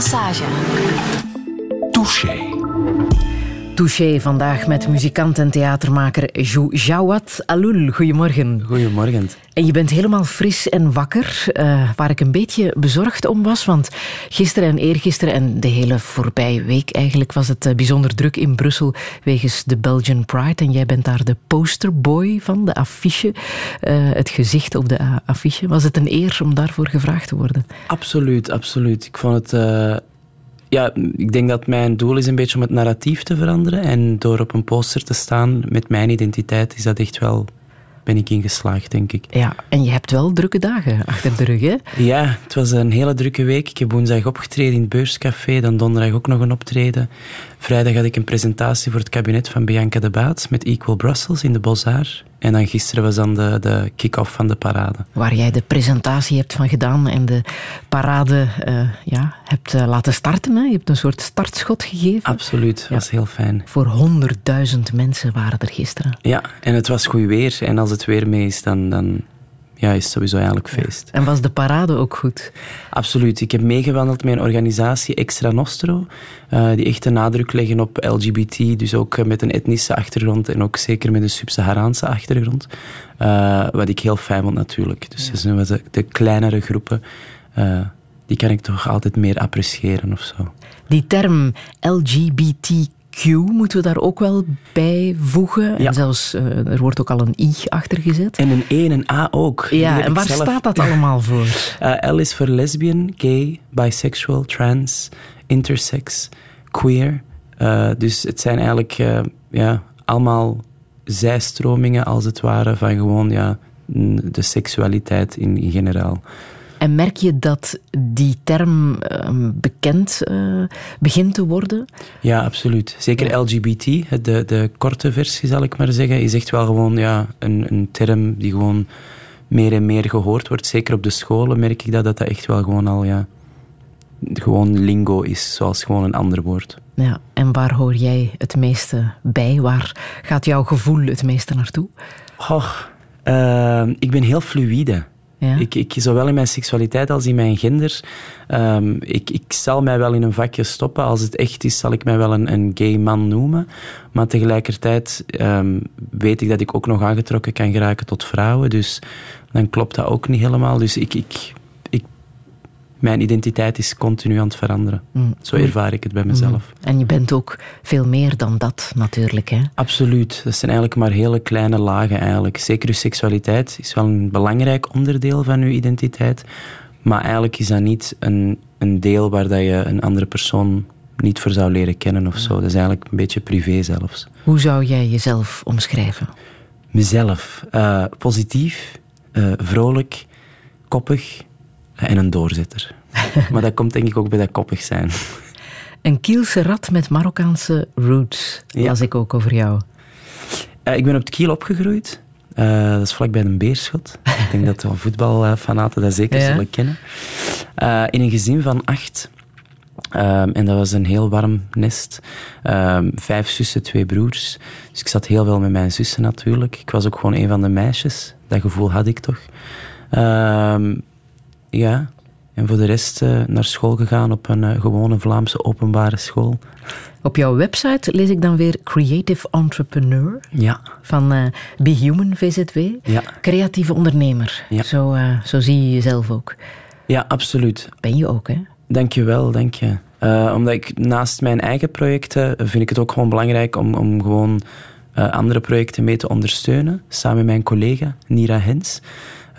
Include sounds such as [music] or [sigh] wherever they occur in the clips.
Massage. Touché. Touché vandaag met muzikant en theatermaker Jou Jawad Alul. Goedemorgen. Goedemorgen. En je bent helemaal fris en wakker, uh, waar ik een beetje bezorgd om was. Want gisteren en eergisteren en de hele voorbije week eigenlijk was het uh, bijzonder druk in Brussel wegens de Belgian Pride. En jij bent daar de posterboy van, de affiche, uh, het gezicht op de affiche. Was het een eer om daarvoor gevraagd te worden? Absoluut, absoluut. Ik vond het ja, ik denk dat mijn doel is een beetje om het narratief te veranderen. En door op een poster te staan met mijn identiteit is dat echt wel ben ik ingeslaagd, denk ik. Ja, en je hebt wel drukke dagen achter de rug, hè? Ja, het was een hele drukke week. Ik heb woensdag opgetreden in het Beurscafé, dan donderdag ook nog een optreden. Vrijdag had ik een presentatie voor het kabinet van Bianca de Baat met Equal Brussels in de Bossaar. En dan gisteren was dan de, de kick-off van de parade. Waar jij de presentatie hebt van gedaan en de parade uh, ja, hebt uh, laten starten. Hè? Je hebt een soort startschot gegeven. Absoluut, dat ja. was heel fijn. Voor honderdduizend mensen waren er gisteren. Ja, en het was goed weer. En als het weer mee is, dan, dan ja, is sowieso eigenlijk feest. En was de parade ook goed? Absoluut. Ik heb meegewandeld met een organisatie Extra Nostro, uh, die echt een nadruk leggen op LGBT, dus ook met een etnische achtergrond en ook zeker met een sub-Saharaanse achtergrond. Uh, wat ik heel fijn vond natuurlijk. Dus ja. de, de kleinere groepen, uh, die kan ik toch altijd meer appreciëren of zo. Die term LGBT Q moeten we daar ook wel bij voegen. En zelfs, uh, er wordt ook al een I achter gezet. En een E en een A ook. Ja, en waar zelf... staat dat [laughs] allemaal voor? Uh, L is voor lesbian, gay, bisexual, trans, intersex, queer. Uh, dus het zijn eigenlijk ja, allemaal zijstromingen, als het ware, van gewoon ja, de seksualiteit in, in generaal. En merk je dat die term uh, bekend uh, begint te worden? Ja, absoluut. Zeker. LGBT, de, de korte versie zal ik maar zeggen, is echt wel gewoon ja, een, een term die gewoon meer en meer gehoord wordt. Zeker op de scholen merk ik dat dat, dat echt wel gewoon al ja, gewoon lingo is, zoals gewoon een ander woord. Ja, en waar hoor jij het meeste bij? Waar gaat jouw gevoel het meeste naartoe? Goh, uh, ik ben heel fluïde. Ik, ik, zowel in mijn seksualiteit als in mijn gender. Um, ik, ik zal mij wel in een vakje stoppen. Als het echt is, zal ik mij wel een, een gay man noemen. Maar tegelijkertijd um, weet ik dat ik ook nog aangetrokken kan geraken tot vrouwen. Dus dan klopt dat ook niet helemaal. Dus ik, ik, mijn identiteit is continu aan het veranderen. Mm. Zo ervaar ik het bij mezelf. Mm. En je bent ook veel meer dan dat natuurlijk. Hè? Absoluut. Dat zijn eigenlijk maar hele kleine lagen. Eigenlijk. Zeker uw seksualiteit is wel een belangrijk onderdeel van uw identiteit. Maar eigenlijk is dat niet een, een deel waar dat je een andere persoon niet voor zou leren kennen of zo. Dat is eigenlijk een beetje privé zelfs. Hoe zou jij jezelf omschrijven? Mezelf. Uh, positief, uh, vrolijk, koppig en een doorzetter. [laughs] maar dat komt denk ik ook bij dat koppig zijn. Een Kielse rat met Marokkaanse roots, ja. las ik ook over jou. Uh, ik ben op het Kiel opgegroeid. Uh, dat is vlakbij een beerschot. ik denk dat de voetbalfanaten dat zeker ja. zullen kennen. Uh, in een gezin van acht. Um, en dat was een heel warm nest. Um, vijf zussen, twee broers. Dus ik zat heel veel met mijn zussen natuurlijk. Ik was ook gewoon een van de meisjes. Dat gevoel had ik toch. Um, ja. En voor de rest uh, naar school gegaan op een uh, gewone Vlaamse openbare school. Op jouw website lees ik dan weer Creative Entrepreneur. Ja. Van uh, Be Human VZW. Ja. Creatieve ondernemer. Ja. Zo, zo zie je jezelf ook. Ja, absoluut. Ben je ook, hè? Dank je wel, dank je. omdat ik naast mijn eigen projecten vind ik het ook gewoon belangrijk om, om gewoon andere projecten mee te ondersteunen. Samen met mijn collega Nira Hens.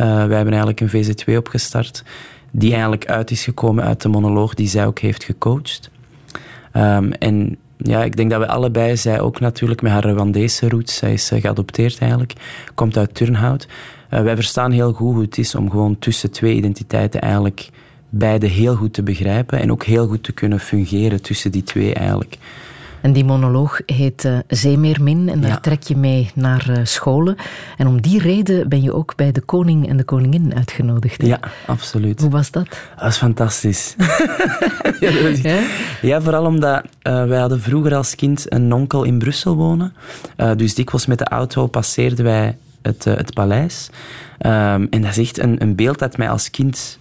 Wij hebben eigenlijk een VZ2 opgestart die eigenlijk uit is gekomen uit de monoloog die zij ook heeft gecoacht. Um, en ja, ik denk dat we allebei, zij ook natuurlijk met haar Rwandese roots, zij is uh, geadopteerd eigenlijk, komt uit Turnhout. Uh, wij verstaan heel goed hoe het is om gewoon tussen twee identiteiten eigenlijk beide heel goed te begrijpen en ook heel goed te kunnen fungeren tussen die twee eigenlijk. En die monoloog heet uh, Zeemeermin en daar ja. trek je mee naar uh, scholen. En om die reden ben je ook bij de koning en de koningin uitgenodigd. Hè? Ja, absoluut. Hoe was dat? Dat was fantastisch. [laughs] ja, dat was... ja? ja, vooral omdat uh, wij hadden vroeger als kind een onkel in Brussel wonen. dus dikwijls met de auto passeerden wij het, het paleis. Um, en dat is echt een, een beeld dat mij als kind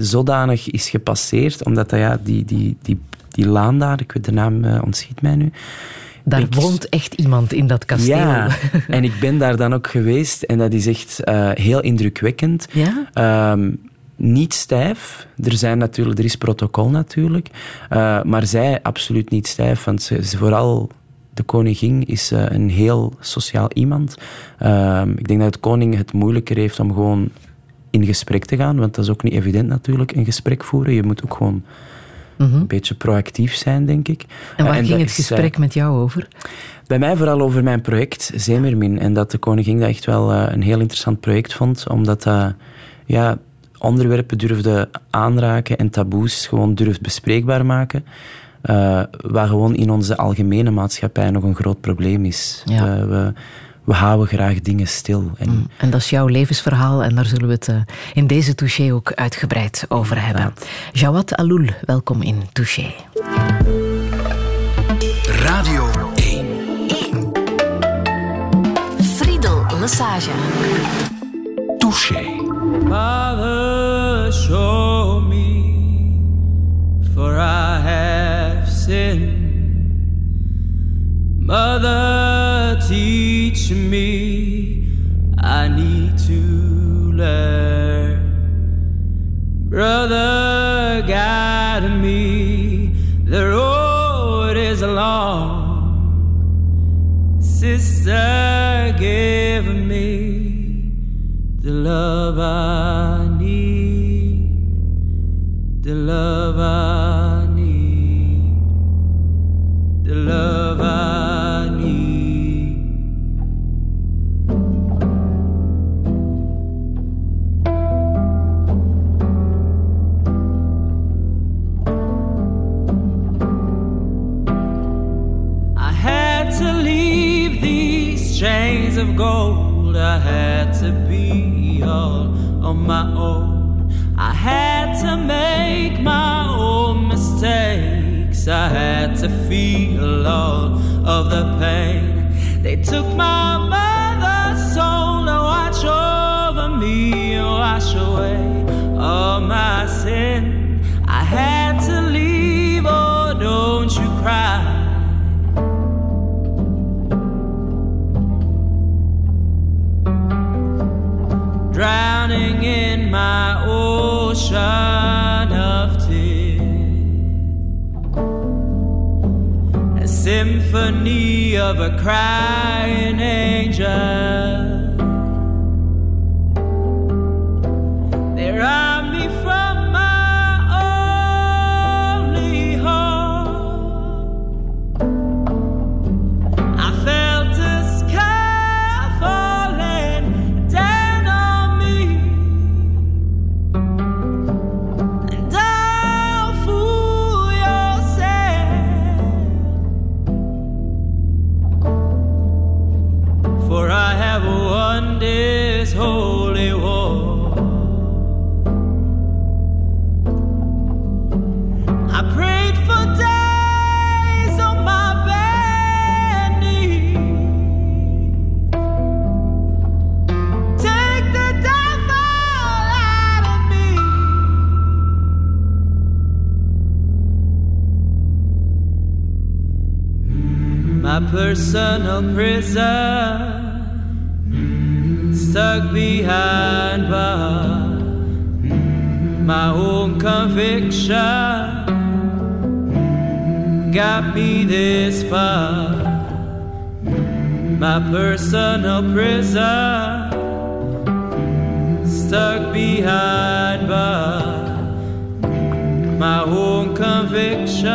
zodanig is gepasseerd, omdat dat, ja, die, die, die, die laan daar, ik weet de naam uh, ontschiet mij nu. Daar woont echt iemand in dat kasteel. Ja, [laughs] en ik ben daar dan ook geweest en dat is echt uh, heel indrukwekkend. Ja? Um, niet stijf. Er, zijn natuurlijk, er is protocol natuurlijk. Uh, maar zij absoluut niet stijf. Want ze, ze vooral de koningin is uh, een heel sociaal iemand. Uh, ik denk dat de koning het moeilijker heeft om gewoon in gesprek te gaan. Want dat is ook niet evident natuurlijk, een gesprek voeren. Je moet ook gewoon mm -hmm. een beetje proactief zijn, denk ik. En waar en ging het gesprek met jou over? Bij mij vooral over mijn project Zemermin. En dat de koningin dat echt wel een heel interessant project vond. Omdat dat... ja, onderwerpen durfde aanraken en taboes gewoon durft bespreekbaar maken. Uh, wat gewoon in onze algemene maatschappij nog een groot probleem is. Ja. Uh, we, we houden graag dingen stil. En, mm, en, dat is jouw levensverhaal en daar zullen we het uh, in deze touché ook uitgebreid over hebben. Ja. Jawad Aloul, welkom in Touché. Radio 1. 1. Friedel Massage. Touché. Father, show me, for I have sinned. Mother, teach me, mistakes. I had to feel all of the pain. They took my mother's soul to watch over me, wash away all my sin. Symphony of My own conviction got me this far. My personal prison, stuck behind bars. My own conviction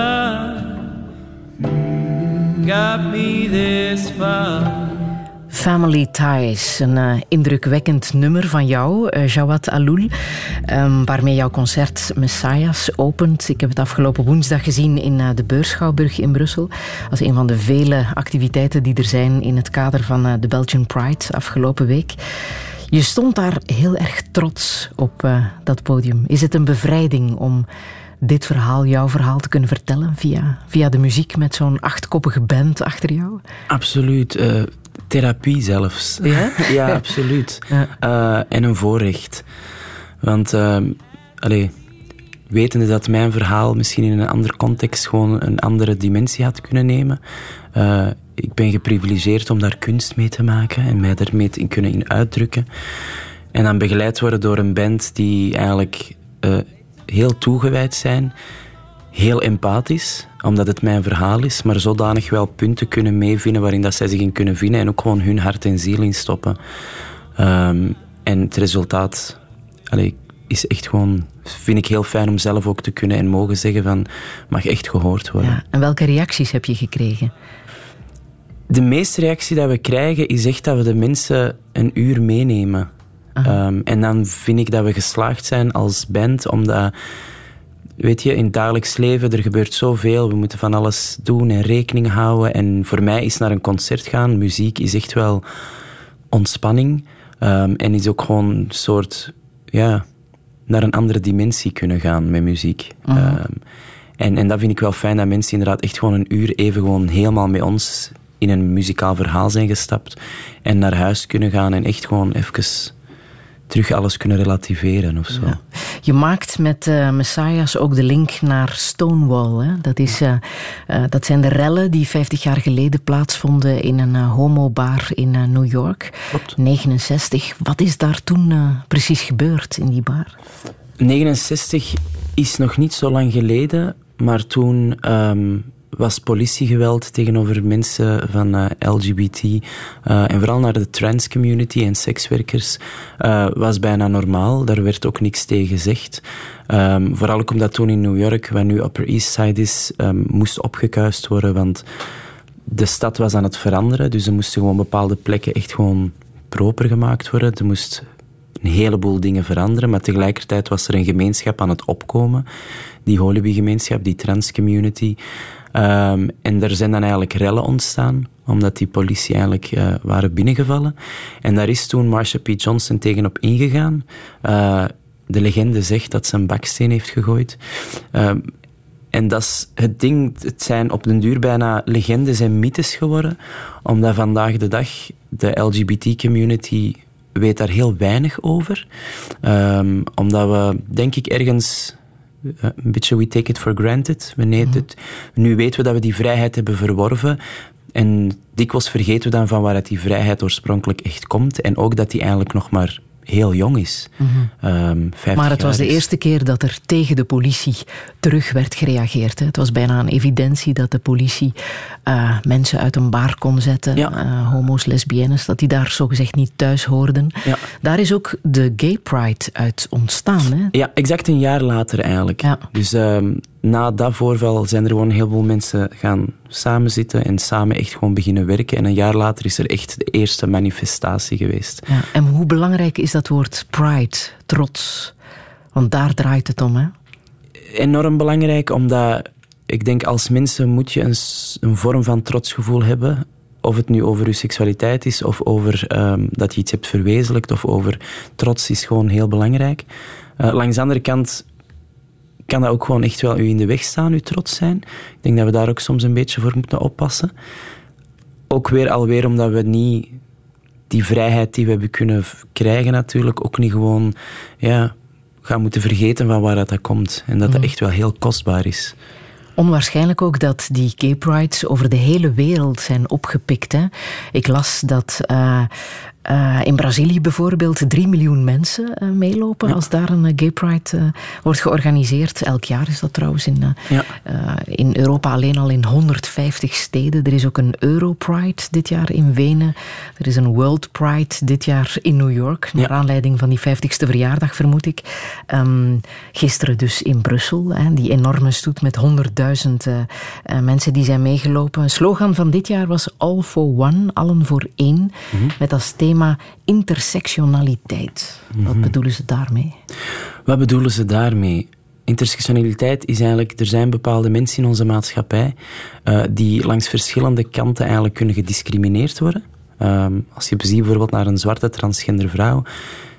got me this far. Family Ties, een uh, indrukwekkend nummer van jou, uh, Jawad Aloul, um, waarmee jouw concert Messiahs opent. Ik heb het afgelopen woensdag gezien in uh, de Beurschouwburg in Brussel. Als een van de vele activiteiten die er zijn in het kader van de Belgian Pride afgelopen week. Je stond daar heel erg trots op dat podium. Is het een bevrijding om dit verhaal, jouw verhaal, te kunnen vertellen via, via de muziek met zo'n achtkoppige band achter jou? Absoluut. Therapie zelfs. Ja? [laughs] ja, absoluut. [laughs] Ja. Uh, en een voorrecht. Want, uh, allee, wetende dat mijn verhaal misschien in een andere context gewoon een andere dimensie had kunnen nemen. Uh, ik ben geprivilegeerd om daar kunst mee te maken en mij daarmee te kunnen in uitdrukken. En dan begeleid worden door een band die eigenlijk heel toegewijd zijn, heel empathisch, omdat het mijn verhaal is, maar zodanig wel punten kunnen meevinden waarin dat zij zich in kunnen vinden en ook gewoon hun hart en ziel in stoppen. Um, en het resultaat allee, is echt gewoon, vind ik heel fijn om zelf ook te kunnen en mogen zeggen van, mag echt gehoord worden. Ja, en welke reacties heb je gekregen? De meeste reactie dat we krijgen is echt dat we de mensen een uur meenemen. Um, en dan vind ik dat we geslaagd zijn als band, omdat, weet je, in het dagelijks leven er gebeurt zoveel. We moeten van alles doen en rekening houden. En voor mij is naar een concert gaan, muziek is echt wel ontspanning. Um, en is ook gewoon een soort, ja, naar een andere dimensie kunnen gaan met muziek. Um, en, en dat vind ik wel fijn, dat mensen inderdaad echt gewoon een uur even gewoon helemaal met ons in een muzikaal verhaal zijn gestapt en naar huis kunnen gaan en echt gewoon even terug alles kunnen relativeren of zo. Je maakt met uh, Messiahs ook de link naar Stonewall. Hè? Dat, is, uh, uh, dat zijn de rellen die 50 jaar geleden plaatsvonden in een homobar in New York. Klopt. 69. Wat is daar toen precies gebeurd in die bar? 69 is nog niet zo lang geleden, maar toen um, was politiegeweld tegenover mensen van eh, LGBT eh, en vooral naar de trans community en sekswerkers uh, was bijna normaal. Daar werd ook niks tegen gezegd. Um, vooral ook omdat toen in New York, waar nu Upper East Side is, um, moest opgekuist worden, want de stad was aan het veranderen. Dus er moesten gewoon bepaalde plekken echt gewoon proper gemaakt worden. Er moest een heleboel dingen veranderen, maar tegelijkertijd was er een gemeenschap aan het opkomen. Die Holiby-gemeenschap, die trans community. Um, en er zijn dan eigenlijk rellen ontstaan, omdat die politie eigenlijk uh, waren binnengevallen. En daar is toen Marsha P. Johnson tegenop ingegaan. Uh, de legende zegt dat ze een baksteen heeft gegooid. Um, en dat is het ding, het zijn op den duur bijna legendes en mythes geworden, omdat vandaag de dag de LGBT-community weet daar heel weinig over. Um, omdat we, denk ik, ergens eh, een beetje we take it for granted. We mm het, nu weten we dat we die vrijheid hebben verworven. En dikwijls vergeten we dan van waaruit die vrijheid oorspronkelijk echt komt. En ook dat die eigenlijk nog maar heel jong is. Mm maar het was de eerste keer dat er tegen de politie terug werd gereageerd. Hè. Het was bijna een evidentie dat de politie uh, mensen uit een bar kon zetten, ja. uh, homo's, lesbiennes, dat die daar zogezegd niet thuis hoorden. Ja. Daar is ook de Gay Pride uit ontstaan. Hè? Ja, exact een jaar later eigenlijk. Dus um, na dat voorval zijn er gewoon heel veel mensen gaan samenzitten en samen echt gewoon beginnen werken. En een jaar later is er echt de eerste manifestatie geweest. Ja, en hoe belangrijk is dat woord pride, trots? Want daar draait het om, hè? Enorm belangrijk, omdat ik denk als mensen moet je een, een vorm van trotsgevoel hebben. Of het nu over je seksualiteit is, of over um, dat je iets hebt verwezenlijkt, of over trots is gewoon heel belangrijk. Uh, langs de andere kant kan dat ook gewoon echt wel u in de weg staan, uw trots zijn. Ik denk dat we daar ook soms een beetje voor moeten oppassen. Ook weer alweer omdat we niet die vrijheid die we hebben kunnen krijgen natuurlijk, ook niet gewoon ja, gaan moeten vergeten van waar dat komt. En dat dat mm. echt wel heel kostbaar is. Onwaarschijnlijk ook dat die gay prides over de hele wereld zijn opgepikt. Hè? Ik las dat uh, uh, in Brazilië bijvoorbeeld drie miljoen mensen uh, meelopen als daar een gay pride wordt georganiseerd. Elk jaar is dat trouwens in, ja. in Europa alleen al in 150 steden. Er is ook een Europride dit jaar in Wenen. Er is een World Pride dit jaar in New York. Naar aanleiding van die 50ste verjaardag vermoed ik. Um, gisteren dus in Brussel. Hè, die enorme stoet met 100.000 duizend uh, mensen die zijn meegelopen. Een slogan van dit jaar was All for One, allen voor één. Mm Met als thema intersectionaliteit. Wat mhm. bedoelen ze daarmee? Wat bedoelen ze daarmee? Intersectionaliteit is eigenlijk, er zijn bepaalde mensen in onze maatschappij uh, die langs verschillende kanten eigenlijk kunnen gediscrimineerd worden. Um, als je ziet bijvoorbeeld naar een zwarte transgender vrouw,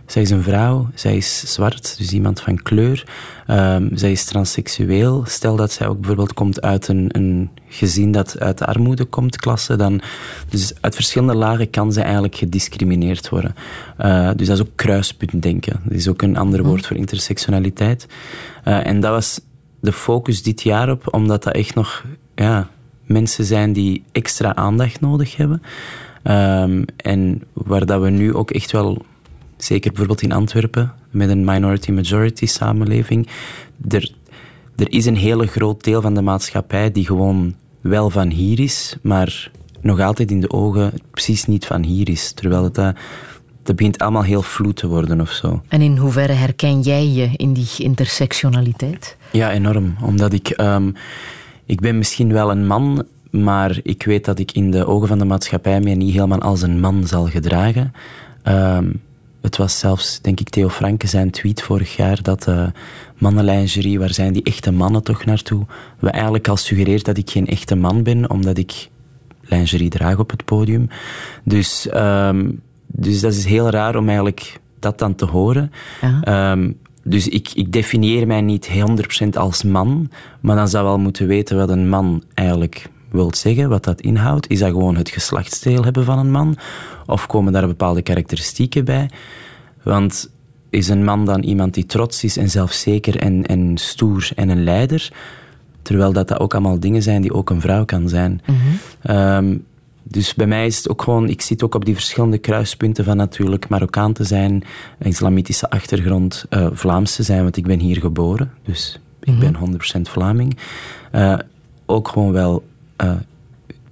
zij is een vrouw, zij is zwart, dus iemand van kleur. Um, zij is transseksueel. Stel dat zij ook bijvoorbeeld komt uit een, een gezin dat uit de armoede komt, klasse, dan... Dus uit verschillende lagen kan zij eigenlijk gediscrimineerd worden. Uh, dus dat is ook kruispuntdenken. Dat is ook een ander mhm. woord voor intersectionaliteit. Uh, en dat was de focus dit jaar op, omdat dat echt nog... Ja, mensen zijn die extra aandacht nodig hebben. Um, en waar dat we nu ook echt wel zeker bijvoorbeeld in Antwerpen, met een minority-majority samenleving, er, er is een hele groot deel van de maatschappij die gewoon wel van hier is, maar nog altijd in de ogen precies niet van hier is. Terwijl het dat, dat begint allemaal heel vloed te worden of zo. En in hoeverre herken jij je in die intersectionaliteit? Ja, enorm. Omdat ik... Um, ik ben misschien wel een man, maar ik weet dat ik in de ogen van de maatschappij mij niet helemaal als een man zal gedragen. Um, het was zelfs, denk ik, Theo Franke zijn tweet vorig jaar dat uh, mannenlingerie, waar zijn die echte mannen toch naartoe? We eigenlijk al suggereert dat ik geen echte man ben, omdat ik lingerie draag op het podium. Dus, um, dus dat is heel raar om eigenlijk dat dan te horen. Um, dus ik, ik definieer mij niet 100% als man, maar dan zou wel moeten weten wat een man eigenlijk wil zeggen, wat dat inhoudt. Is dat gewoon het geslachtsdeel hebben van een man? Of komen daar bepaalde karakteristieken bij? Want is een man dan iemand die trots is en zelfzeker en, en stoer en een leider? Terwijl dat, dat ook allemaal dingen zijn die ook een vrouw kan zijn. Mm dus bij mij is het ook gewoon, ik zit ook op die verschillende kruispunten van natuurlijk Marokkaan te zijn, islamitische achtergrond, uh, Vlaams te zijn, want ik ben hier geboren. Dus ik mm -hmm. ben 100% Vlaming. Uh, ook gewoon wel uh,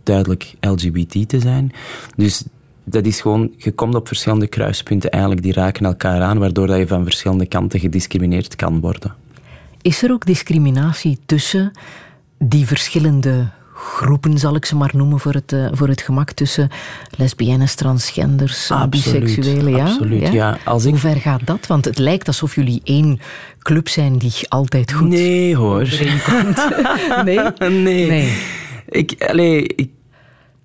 duidelijk LGBT te zijn. Dus dat is gewoon, je komt op verschillende kruispunten eigenlijk, die raken elkaar aan, waardoor dat je van verschillende kanten gediscrimineerd kan worden. Is er ook discriminatie tussen die verschillende groepen, zal ik ze maar noemen voor het, uh, voor het gemak, tussen lesbiennes, transgenders, absoluut, biseksuelen? Ja? Absoluut, ja. Als ik... Hoe ver gaat dat? Want het lijkt alsof jullie één club zijn die altijd goed Nee hoor. [laughs] [laughs] nee? nee? Nee. Ik, allez, ik,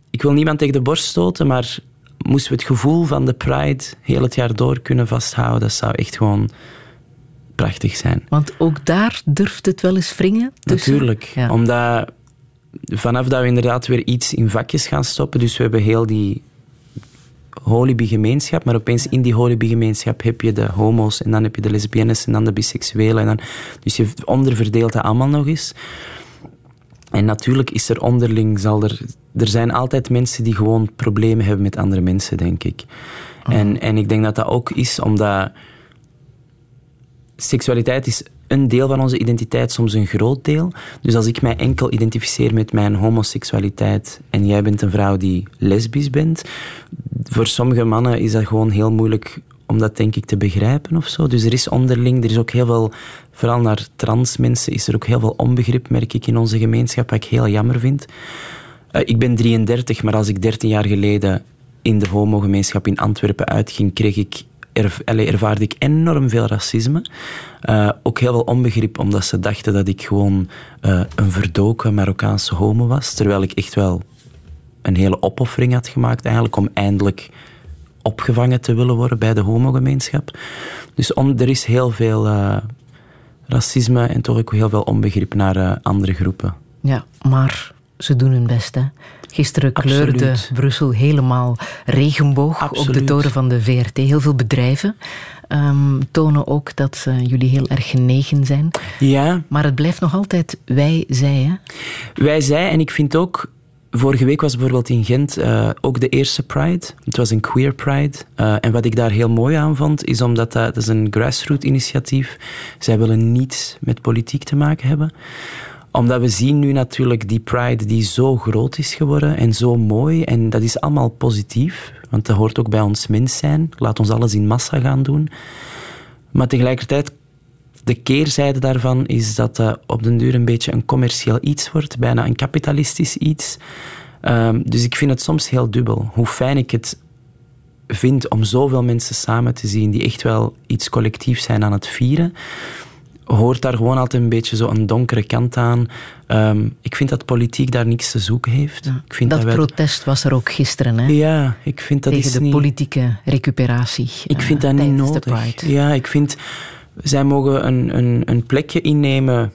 ik wil niemand tegen de borst stoten, maar moesten we het gevoel van de Pride heel het jaar door kunnen vasthouden, dat zou echt gewoon prachtig zijn. Want ook daar durft het wel eens wringen? Natuurlijk, omdat vanaf dat we inderdaad weer iets in vakjes gaan stoppen, dus we hebben heel die holibi-gemeenschap, maar opeens in die holibi-gemeenschap heb je de homo's en dan heb je de lesbiennes en dan de biseksuelen. En dan, dus je onderverdeelt dat allemaal nog eens. En natuurlijk is er onderling, zal er, er zijn altijd mensen die gewoon problemen hebben met andere mensen, denk ik. Oh. En, en ik denk dat dat ook is omdat seksualiteit is een deel van onze identiteit, soms een groot deel. Dus als ik mij enkel identificeer met mijn homoseksualiteit en jij bent een vrouw die lesbisch bent, voor sommige mannen is dat gewoon heel moeilijk om dat denk ik te begrijpen of zo. Dus er is onderling, er is ook heel veel, vooral naar trans mensen, is er ook heel veel onbegrip, merk ik in onze gemeenschap, wat ik heel jammer vind. Uh, ik ben 33, maar als ik 13 jaar geleden in de homogemeenschap in Antwerpen uitging, kreeg ik ervaarde ik enorm veel racisme. Uh, ook heel veel onbegrip, omdat ze dachten dat ik gewoon uh, een verdoken Marokkaanse homo was. Terwijl ik echt wel een hele opoffering had gemaakt, eigenlijk, om eindelijk opgevangen te willen worden bij de homogemeenschap. Dus er is heel veel uh, racisme en toch ook heel veel onbegrip naar andere groepen. Ja, maar ze doen hun best, hè? Gisteren kleurde Brussel helemaal regenboog op de toren van de VRT. Heel veel bedrijven um, tonen ook dat uh, jullie heel erg genegen zijn. Ja. Maar het blijft nog altijd wij, zij, hè? Wij, zij. En ik vind ook... Vorige week was bijvoorbeeld in Gent uh, ook de eerste Pride. Het was een queer Pride. Uh, en wat ik daar heel mooi aan vond, is omdat dat, dat is een grassroots initiatief. Zij willen niets met politiek te maken hebben omdat we zien nu natuurlijk die Pride die zo groot is geworden en zo mooi. En dat is allemaal positief, want dat hoort ook bij ons mens zijn. Laat ons alles in massa gaan doen. Maar tegelijkertijd, de keerzijde daarvan is dat dat op den duur een beetje een commercieel iets wordt, bijna een kapitalistisch iets. Um, dus ik vind het soms heel dubbel. Hoe fijn ik het vind om zoveel mensen samen te zien die echt wel iets collectiefs zijn aan het vieren hoort daar gewoon altijd een beetje zo een donkere kant aan. Ehm, ik vind dat politiek daar niks te zoeken heeft. ik vind dat, protest was er ook gisteren, hè? Ja, ik vind dat Tegen is de politieke recuperatie. Ik vind dat niet nodig. Ja, ik vind... Zij mogen een, een, een plekje innemen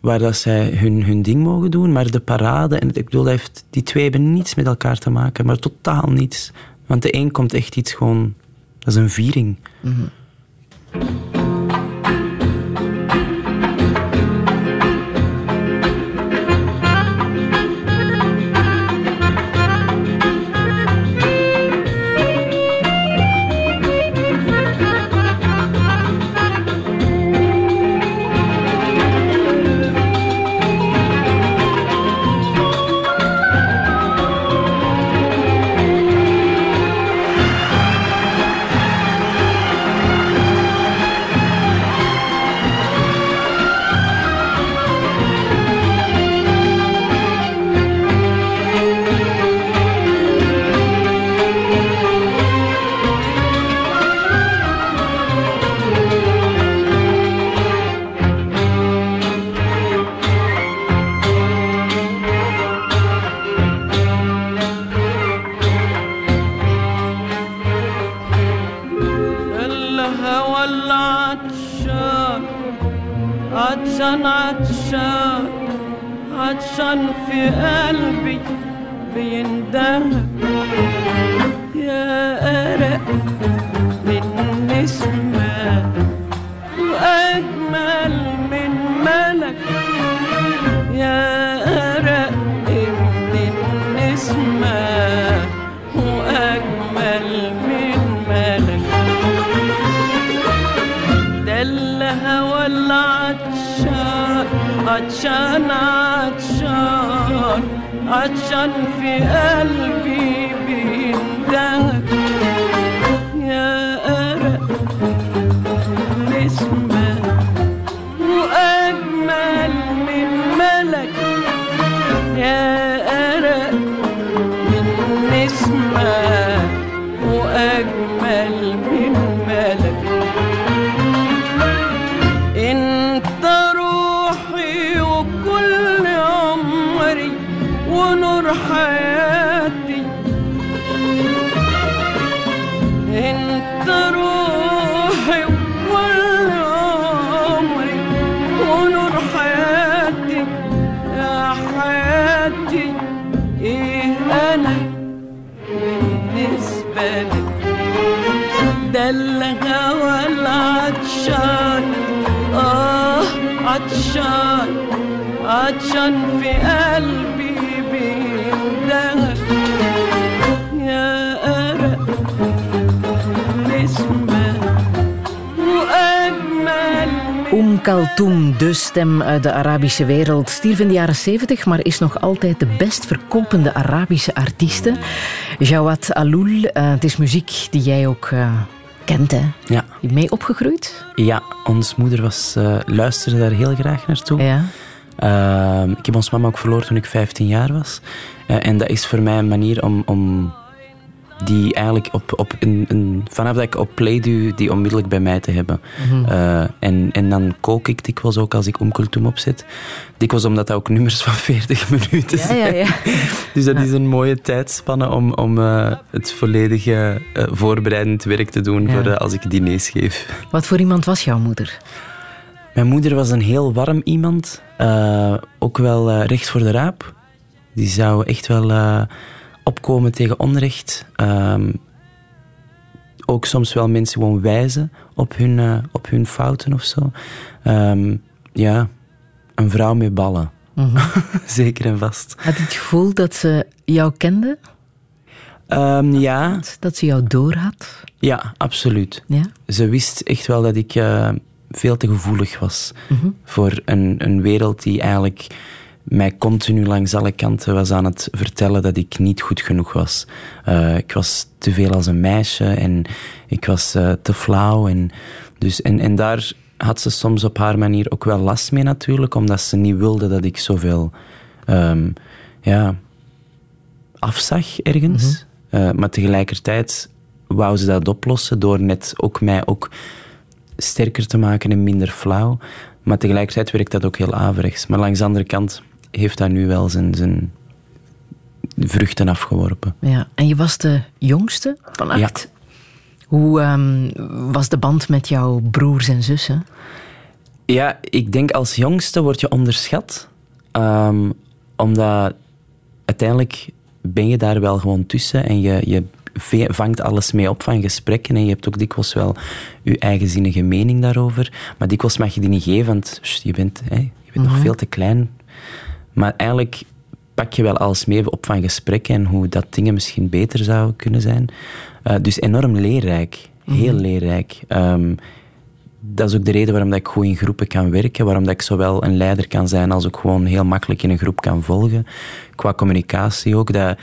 waar dat zij hun, hun ding mogen doen, maar de parade, en ik bedoel, heeft, die twee hebben niets met elkaar te maken, maar totaal niets. Want de een komt echt iets gewoon, dat is een viering. Mm Kaltoum, de stem uit de Arabische wereld, stierf in de jaren 70, maar is nog altijd de best verkopende Arabische artieste. Jawad Aloul, uh, het is muziek die jij ook uh, kent, hè? Ja. Je mee opgegroeid? Ja, ons moeder was, uh, luisterde daar heel graag naartoe. Ja. Ehm, ik heb ons mama ook verloren toen ik 15 jaar was. en dat is voor mij een manier om, om die eigenlijk op, op een, een, vanaf dat ik op play doe, die onmiddellijk bij mij te hebben. Mhm. Eh, en, en dan kook ik dikwijls ook als ik Omkultum opzet. Dikwijls omdat dat ook nummers van [laughs] 40 minuten zijn. Ja, ja, ja. [laughs] dus dat is een mooie tijdspanne om, om uh, het volledige uh, voorbereidend werk te doen voor als ik diners geef. Wat voor iemand was jouw moeder? Mijn moeder was een heel warm iemand. ook wel recht voor de raap. Die zou echt wel opkomen tegen onrecht. Um, ook soms wel mensen gewoon wijzen op hun, uh, op hun fouten of zo. Um, ja, een vrouw met ballen. Mm -hmm. [laughs] Zeker en vast. Had je het gevoel dat ze jou kende? Um, ja. Dat ze jou doorhad? Ja, absoluut. Ja? Ze wist echt wel dat ik uh, veel te gevoelig was mm -hmm. voor een, een wereld die eigenlijk mij continu langs alle kanten was aan het vertellen dat ik niet goed genoeg was. Uh, ik was te veel als een meisje en ik was uh, te flauw. En, dus, en, en daar had ze soms op haar manier ook wel last mee natuurlijk, omdat ze niet wilde dat ik zoveel um, ja, afzag ergens. Mm -hmm. uh, maar tegelijkertijd wou ze dat oplossen door net ook mij ook sterker te maken en minder flauw. Maar tegelijkertijd werkt dat ook heel averechts. Maar langs de andere kant heeft dat nu wel zijn, zijn vruchten afgeworpen. Ja, en je was de jongste van acht. Hoe ehm, was de band met jouw broers en zussen? Ja, ik denk als jongste word je onderschat. Ehm, omdat uiteindelijk ben je daar wel gewoon tussen en je, je vangt alles mee op van gesprekken en je hebt ook dikwijls wel je eigenzinnige mening daarover. Maar dikwijls mag je die niet geven, want je bent, hè, je bent nog mhm. veel te klein. Maar eigenlijk pak je wel alles mee op van gesprekken en hoe dat dingen misschien beter zouden kunnen zijn. Uh, dus enorm leerrijk. Heel mhm. leerrijk. Um, dat is ook de reden waarom dat ik goed in groepen kan werken, waarom dat ik zowel een leider kan zijn als ook gewoon heel makkelijk in een groep kan volgen. Qua communicatie ook. Dat,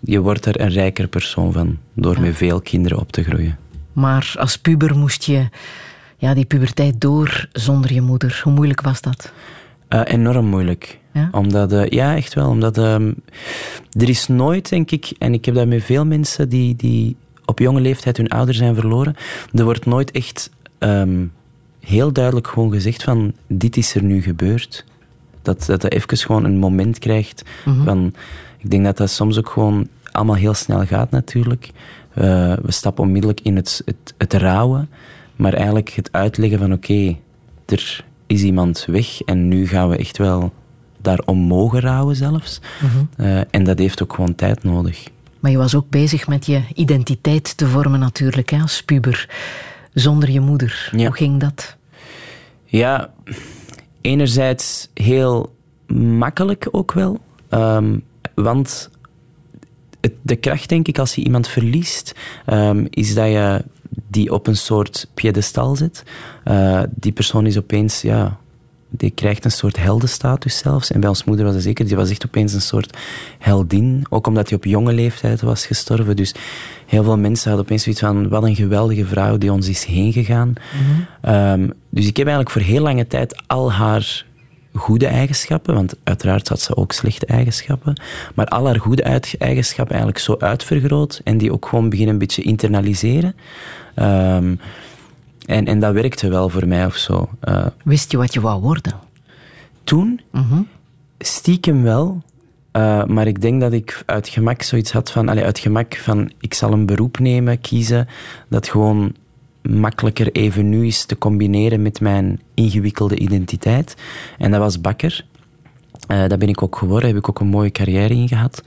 je wordt er een rijker persoon van door met veel kinderen op te groeien. Maar als puber moest je ja, die puberteit door zonder je moeder. Hoe moeilijk was dat? Uh, enorm moeilijk. Ja? Omdat, uh, ja, echt wel. Omdat uh, er is nooit, denk ik, en ik heb dat met veel mensen die, die op jonge leeftijd hun ouder zijn verloren, er wordt nooit echt um, heel duidelijk gewoon gezegd van dit is er nu gebeurd. Dat dat, even gewoon een moment krijgt mhm. van... Ik denk dat dat soms ook gewoon allemaal heel snel gaat natuurlijk. Uh, we stappen onmiddellijk in het, het, het rouwen. Maar eigenlijk het uitleggen van oké, er is iemand weg en nu gaan we echt wel daarom mogen rouwen zelfs. Mhm. uh, en dat heeft ook gewoon tijd nodig. Maar je was ook bezig met je identiteit te vormen natuurlijk, hè, als puber zonder je moeder. Hoe ging dat? Ja, enerzijds heel makkelijk ook wel. Um, want de kracht, denk ik, als je iemand verliest, um, is dat je die op een soort piedestal zet. Uh, die persoon is opeens ja, die krijgt een soort heldenstatus zelfs. En bij ons moeder was het zeker, die was echt opeens een soort heldin. Ook omdat hij op jonge leeftijd was gestorven. Dus heel veel mensen hadden opeens zoiets van, wat een geweldige vrouw die ons is heen gegaan. Mhm. Ehm, dus ik heb eigenlijk voor heel lange tijd al haar goede eigenschappen, want uiteraard had ze ook slechte eigenschappen, maar al haar goede eigenschappen eigenlijk zo uitvergroot en die ook gewoon beginnen een beetje internaliseren. Um, en, en dat werkte wel voor mij of zo. Uh, Wist je wat je wou worden? Toen? Mhm. Stiekem wel. Uh, maar ik denk dat ik uit gemak zoiets had van... Uit gemak van, ik zal een beroep nemen, kiezen, dat gewoon makkelijker even nu is te combineren met mijn ingewikkelde identiteit. En dat was bakker. Uh, dat ben ik ook geworden, heb ik ook een mooie carrière in gehad.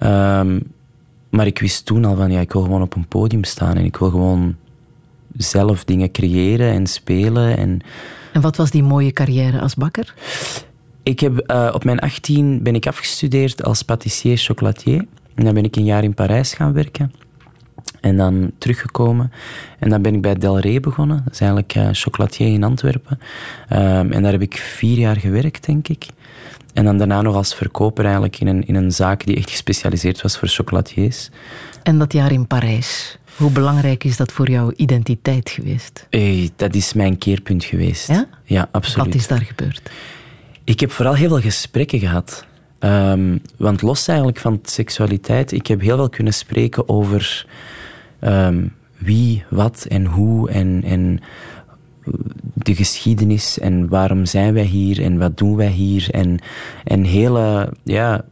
Um, maar ik wist toen al van, ja, ik wil gewoon op een podium staan en ik wil gewoon zelf dingen creëren en spelen. En, en wat was die mooie carrière als bakker? Ik heb, uh, op mijn 18 ben ik afgestudeerd als patissier chocolatier. En dan ben ik een jaar in Parijs gaan werken. En dan teruggekomen. En dan ben ik bij Del Rey begonnen. Dat is eigenlijk uh, chocolatier in Antwerpen. Um, en daar heb ik vier jaar gewerkt, denk ik. En dan daarna nog als verkoper eigenlijk in een, in een zaak die echt gespecialiseerd was voor chocolatiers. En dat jaar in Parijs? Hoe belangrijk is dat voor jouw identiteit geweest? Hey, dat is mijn keerpunt geweest. Ja? Ja, absoluut. Wat is daar gebeurd? Ik heb vooral heel veel gesprekken gehad. Um, want los eigenlijk van seksualiteit, ik heb heel veel kunnen spreken over um, wie, wat en hoe en, en de geschiedenis en waarom zijn wij hier en wat doen wij hier en, en hele ja,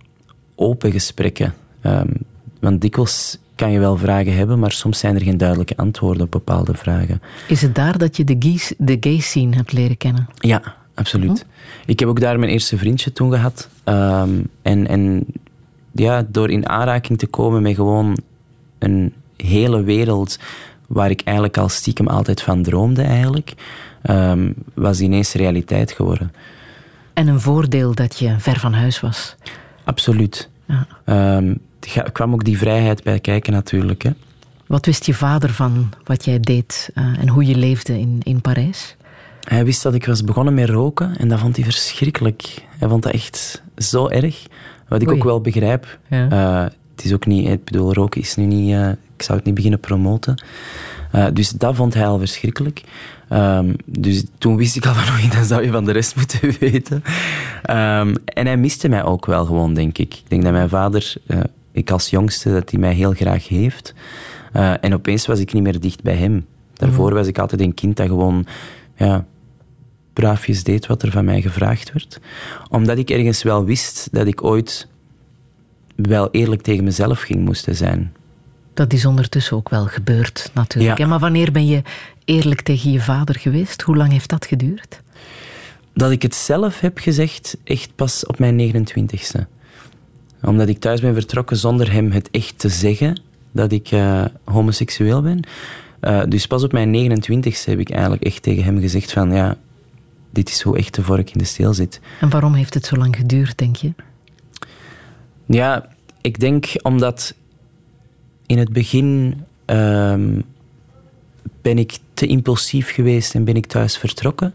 open gesprekken. Um, want dikwijls kan je wel vragen hebben, maar soms zijn er geen duidelijke antwoorden op bepaalde vragen. Is het daar dat je de, gays, de gay scene hebt leren kennen? Ja, absoluut. Hm? Ik heb ook daar mijn eerste vriendje toen gehad. Ehm, en, en ja, door in aanraking te komen met gewoon een hele wereld waar ik eigenlijk al stiekem altijd van droomde eigenlijk, um, was ineens realiteit geworden. En een voordeel dat je ver van huis was? Absoluut. Ja. Um, kwam ook die vrijheid bij kijken natuurlijk. Hè. Wat wist je vader van wat jij deed uh, en hoe je leefde in, in Parijs? Hij wist dat ik was begonnen met roken en dat vond hij verschrikkelijk. Hij vond dat echt zo erg. Wat ik Oei. ook wel begrijp. Ja. Uh, het is ook niet, ik bedoel, roken is nu niet, uh, ik zou het niet beginnen promoten. Uh, dus dat vond hij al verschrikkelijk. Um, dus toen wist ik al van, [laughs] oei, dan zou je van de rest moeten [laughs] weten. Um, en hij miste mij ook wel gewoon, denk ik. Ik denk dat mijn vader ik als jongste, dat hij mij heel graag heeft. Uh, en opeens was ik niet meer dicht bij hem. Daarvoor was ik altijd een kind dat gewoon ja, braafjes deed wat er van mij gevraagd werd. Omdat ik ergens wel wist dat ik ooit wel eerlijk tegen mezelf ging moesten zijn. Dat is ondertussen ook wel gebeurd, natuurlijk. Ja. Maar wanneer ben je eerlijk tegen je vader geweest? Hoe lang heeft dat geduurd? Dat ik het zelf heb gezegd, echt pas op mijn 29ste. Omdat ik thuis ben vertrokken zonder hem het echt te zeggen dat ik uh, homoseksueel ben. Uh, dus pas op mijn 29ste heb ik eigenlijk echt tegen hem gezegd van ja, dit is hoe echt de vork in de steel zit. En waarom heeft het zo lang geduurd, denk je? Ja, ik denk omdat in het begin um, ben ik te impulsief geweest en ben ik thuis vertrokken.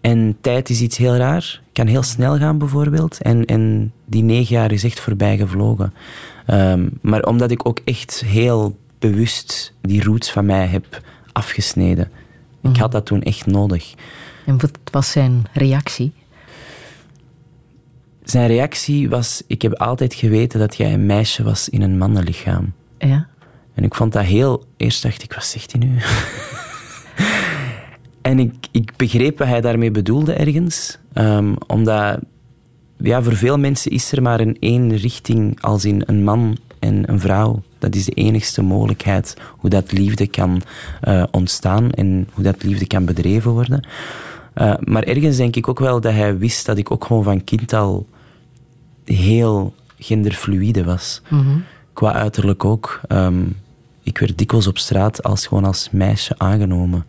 En tijd is iets heel raar. Kan heel snel gaan bijvoorbeeld. En, en die negen jaar is echt voorbij gevlogen. Um, maar omdat ik ook echt heel bewust die roots van mij heb afgesneden. Mm. Ik had dat toen echt nodig. En wat was zijn reactie? Zijn reactie was: Ik heb altijd geweten dat jij een meisje was in een mannenlichaam. Ja. En ik vond dat heel. Eerst dacht ik: Wat zegt hij nu? [laughs] en ik, ik begreep wat hij daarmee bedoelde ergens. Um, omdat ja, voor veel mensen is er maar een één richting, als in een man en een vrouw. Dat is de enigste mogelijkheid hoe dat liefde kan uh, ontstaan en hoe dat liefde kan bedreven worden. Uh, maar ergens denk ik ook wel dat hij wist dat ik ook gewoon van kind al heel genderfluide was. Mm -hmm. Qua uiterlijk ook. Um, ik werd dikwijls op straat als gewoon als meisje aangenomen.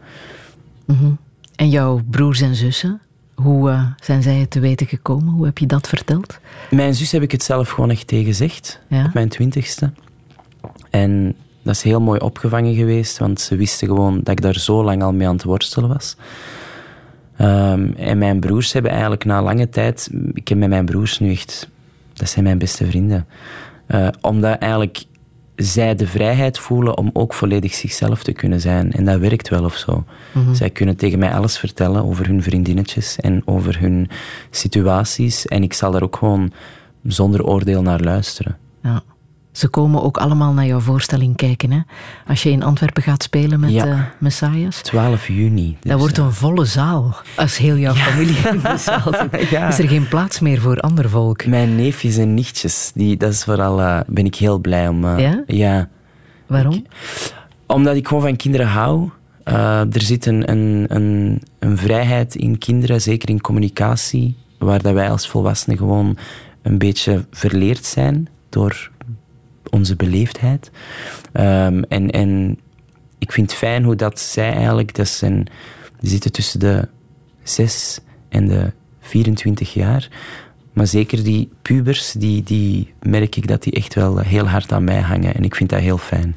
Mm -hmm. En jouw broers en zussen? Hoe uh, zijn zij het te weten gekomen? Hoe heb je dat verteld? Mijn zus heb ik het zelf gewoon echt tegen gezegd. Ja? Op mijn twintigste. En dat is heel mooi opgevangen geweest, want ze wisten gewoon dat ik daar zo lang al mee aan het worstelen was. Um, en mijn broers hebben eigenlijk na lange tijd... Ik heb met mijn broers nu echt... Dat zijn mijn beste vrienden. Uh, omdat eigenlijk zij de vrijheid voelen om ook volledig zichzelf te kunnen zijn. En dat werkt wel of zo. Mhm. Zij kunnen tegen mij alles vertellen over hun vriendinnetjes en over hun situaties. En ik zal daar ook gewoon zonder oordeel naar luisteren. Ja. Ze komen ook allemaal naar jouw voorstelling kijken. Hè? Als je in Antwerpen gaat spelen met Ja. uh, Messias. 12 juni. Dus, Dat wordt eh, een volle zaal. Als heel jouw familie in de zaal [laughs] zit, Ja. is er geen plaats meer voor ander volk. Mijn neefjes en nichtjes, die, dat is vooral, eh, ben ik heel blij om. eh, Ja? ja. Waarom? Omdat ik gewoon van kinderen hou. Er zit een, een, een, een vrijheid in kinderen, zeker in communicatie, waar dat wij als volwassenen gewoon een beetje verleerd zijn door onze beleefdheid. Um, en, en ik vind het fijn hoe dat zij eigenlijk, dat zijn, die zitten tussen de 6 en de 24 jaar. Maar zeker die pubers, die, die merk ik dat die echt wel heel hard aan mij hangen. En ik vind dat heel fijn.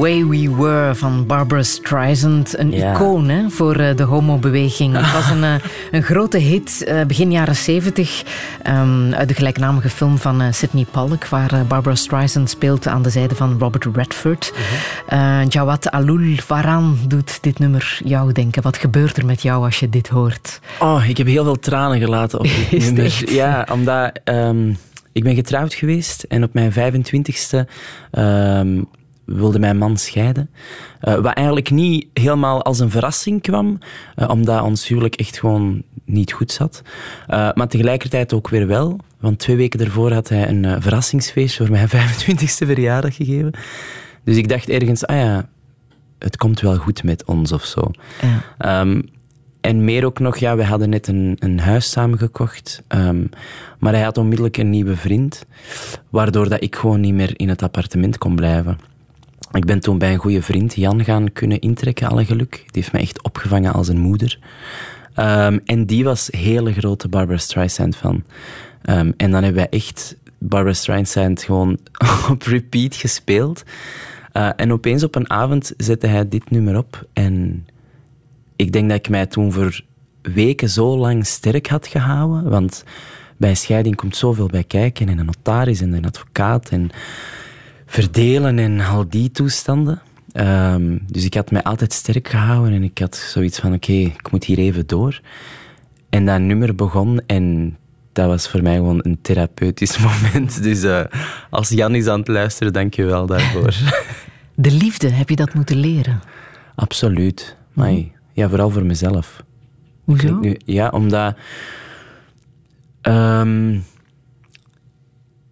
Way We Were van Barbara Streisand. Een Ja. icoon hè, voor eh, de homobeweging. Het was een, eh, een grote hit eh, begin jaren 70 ehm, uit de gelijknamige film van Sidney Pollack, waar Barbara Streisand speelt aan de zijde van Robert Redford. Eh, Jawad Alul Varan doet dit nummer jou denken. Wat gebeurt er met jou als je dit hoort? Oh, ik heb heel veel tranen gelaten op [laughs] dit nummer. echt? Ja, omdat ehm, ik ben getrouwd geweest en op mijn 25ste ehm, wilde mijn man scheiden. Eh, wat eigenlijk niet helemaal als een verrassing kwam, eh, omdat ons huwelijk echt gewoon niet goed zat. Eh, maar tegelijkertijd ook weer wel, want twee weken daarvoor had hij een verrassingsfeestje voor mijn [laughs] 25ste verjaardag gegeven. Dus ik dacht ergens, ah ja, het komt wel goed met ons of zo. Ja. Ehm, en meer ook nog, ja, we hadden net een, een huis samengekocht. ehm, maar hij had onmiddellijk een nieuwe vriend. Waardoor dat ik gewoon niet meer in het appartement kon blijven. Ik ben toen bij een goede vriend, Jan, gaan kunnen intrekken, alle geluk. Die heeft mij echt opgevangen als een moeder. Ehm, en die was hele grote Barbara Streisand fan. Ehm, en dan hebben wij echt Barbara Streisand gewoon [laughs] op repeat gespeeld. Eh, en opeens op een avond zette hij dit nummer op. En ik denk dat ik mij toen voor weken zo lang sterk had gehouden. Want bij scheiding komt zoveel bij kijken. En een notaris en een advocaat. En verdelen en al die toestanden. Ehm, dus ik had mij altijd sterk gehouden. En ik had zoiets van, oké, ik moet hier even door. En dat nummer begon en dat was voor mij gewoon een therapeutisch [laughs] moment. Dus eh, als Jan is aan het luisteren, dank je wel daarvoor. [laughs] De liefde, heb je dat moeten leren? Absoluut. Amai. Ja, vooral voor mezelf. Hoezo? Nu- ja, omdat... ehm,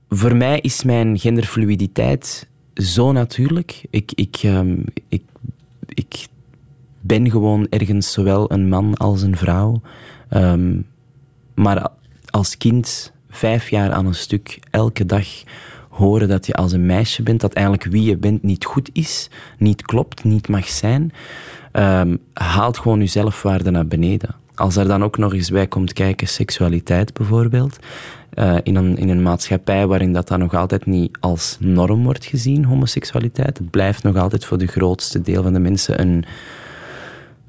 voor mij is mijn genderfluiditeit zo natuurlijk. Ik, ik, ehm, ik, ik ben gewoon ergens zowel een man als een vrouw. Ehm, maar als kind, vijf jaar aan een stuk, elke dag horen dat je als een meisje bent, dat eigenlijk wie je bent niet goed is, niet klopt, niet mag zijn, ehm, haalt gewoon je zelfwaarde naar beneden. Als er dan ook nog eens bij komt kijken, seksualiteit bijvoorbeeld, eh, in, een, in een maatschappij waarin dat dan nog altijd niet als norm wordt gezien, homoseksualiteit, het blijft nog altijd voor de grootste deel van de mensen een,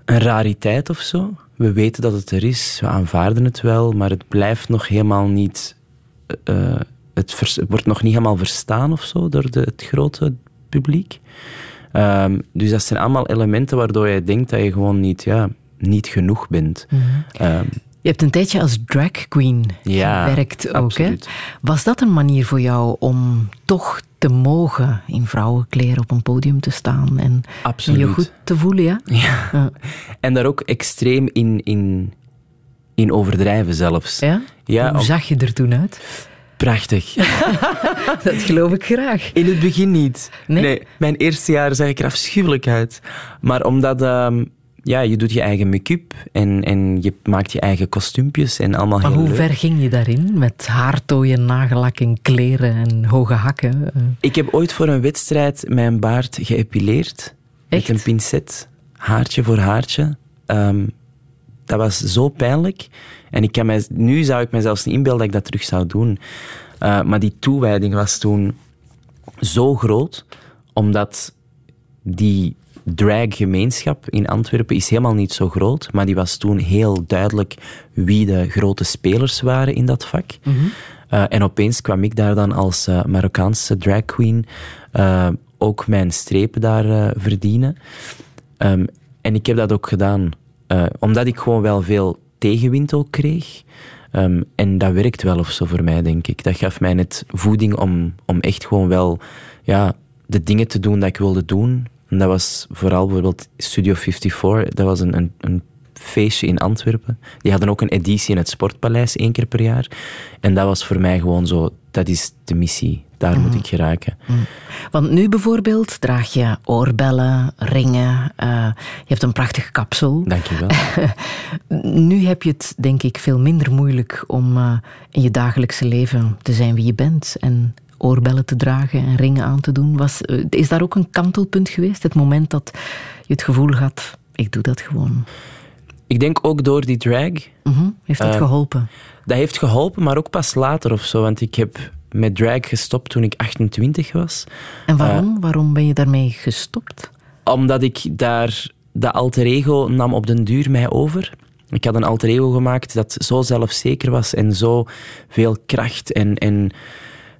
een rariteit of zo. We weten dat het er is, we aanvaarden het wel, maar het blijft nog helemaal niet. eh, het, vers- het wordt nog niet helemaal verstaan of zo door de, het grote publiek. Ehm, dus dat zijn allemaal elementen waardoor je denkt dat je gewoon niet, ja, niet genoeg bent. Ehm, Je hebt een tijdje als drag queen Ja, gewerkt ook. Hè? Was dat een manier voor jou om toch te mogen in vrouwenkleren op een podium te staan en je goed te voelen? Ja? ja. En daar ook extreem in, in, in overdrijven zelfs. Ja? Ja, Hoe op- zag je er toen uit? prachtig. [laughs] Dat geloof ik graag. In het begin niet. Nee? mijn eerste jaar zag ik er afschuwelijk uit. Maar omdat ehm, ja, je doet je eigen make-up en, en je maakt je eigen kostuumpjes en allemaal Maar heel hoe leuk. ver ging je daarin? Met haartooien, nagellak en kleren en hoge hakken? Eh, Ik heb ooit voor een wedstrijd mijn baard geëpileerd. Echt? Met een pincet. Haartje voor haartje. Ehm, dat was zo pijnlijk. En ik kan mij, nu zou ik me zelfs niet inbeelden dat ik dat terug zou doen. Eh, maar die toewijding was toen zo groot, omdat die drag-gemeenschap in Antwerpen is helemaal niet zo groot, maar die was toen heel duidelijk wie de grote spelers waren in dat vak. Eh, en opeens kwam ik daar dan als eh, Marokkaanse drag queen eh, ook mijn strepen daar verdienen. Ehm, en ik heb dat ook gedaan, omdat ik gewoon wel veel tegenwind ook kreeg. Ehm, en dat werkt wel of zo voor mij, denk ik. Dat gaf mij net voeding om, om echt gewoon wel ja, de dingen te doen dat ik wilde doen. En dat was vooral bijvoorbeeld Studio 54. Dat was een, een, een feestje in Antwerpen. Die hadden ook een editie in het Sportpaleis één keer per jaar. En dat was voor mij gewoon zo, dat is de missie. Daar moet ik geraken. Want nu bijvoorbeeld draag je oorbellen, ringen, eh, je hebt een prachtig kapsel. Dank je wel. [laughs] Nu heb je het, denk ik, veel minder moeilijk om eh, in je dagelijkse leven te zijn wie je bent en oorbellen te dragen en ringen aan te doen. Was, eh, is daar ook een kantelpunt geweest? Het moment dat je het gevoel had, ik doe dat gewoon. Ik denk ook door die drag. Mhm. Heeft dat Eh, geholpen? Dat heeft geholpen, maar ook pas later of zo. Want ik heb met drag gestopt toen ik 28 was. En waarom? waarom ben je daarmee gestopt? Omdat ik daar... Dat alter ego nam op den duur mij over. Ik had een alter ego gemaakt dat zo zelfzeker was en zo veel kracht en... en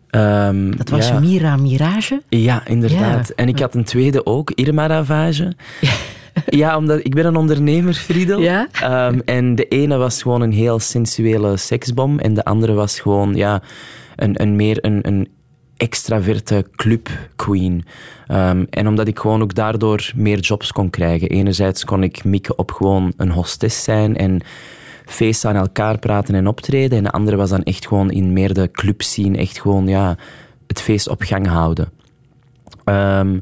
ehm, Dat was ja. Mira Mirage. Ja, inderdaad. Ja. En ik had een tweede ook, Irma Ravage. [laughs] Ja, omdat ik ben een ondernemer, Friedel. Ja? Ehm, en de ene was gewoon een heel sensuele seksbom en de andere was gewoon ja, een, een meer een, een extraverte club queen. Ehm, en omdat ik gewoon ook daardoor meer jobs kon krijgen. Enerzijds kon ik mikken op gewoon een hostess zijn en feesten aan elkaar praten en optreden. En de andere was dan echt gewoon in meer de scene, echt gewoon ja, het feest op gang houden. Ehm,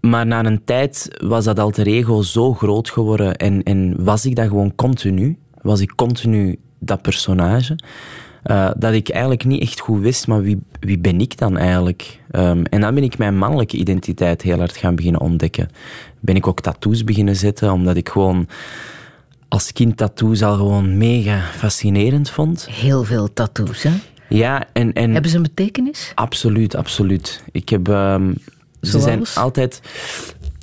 maar na een tijd was dat alter ego zo groot geworden en, en was ik dat gewoon continu. Was ik continu dat personage. eh, dat ik eigenlijk niet echt goed wist, maar wie, wie ben ik dan eigenlijk? Ehm, en dan ben ik mijn mannelijke identiteit heel hard gaan beginnen ontdekken. Ben ik ook tattoos beginnen zetten, omdat ik gewoon als kind tattoos al gewoon mega fascinerend vond. Heel veel tattoos, hè? Ja, en, en Hebben ze een betekenis? Absoluut, absoluut. Ik heb... ehm, ze zijn altijd...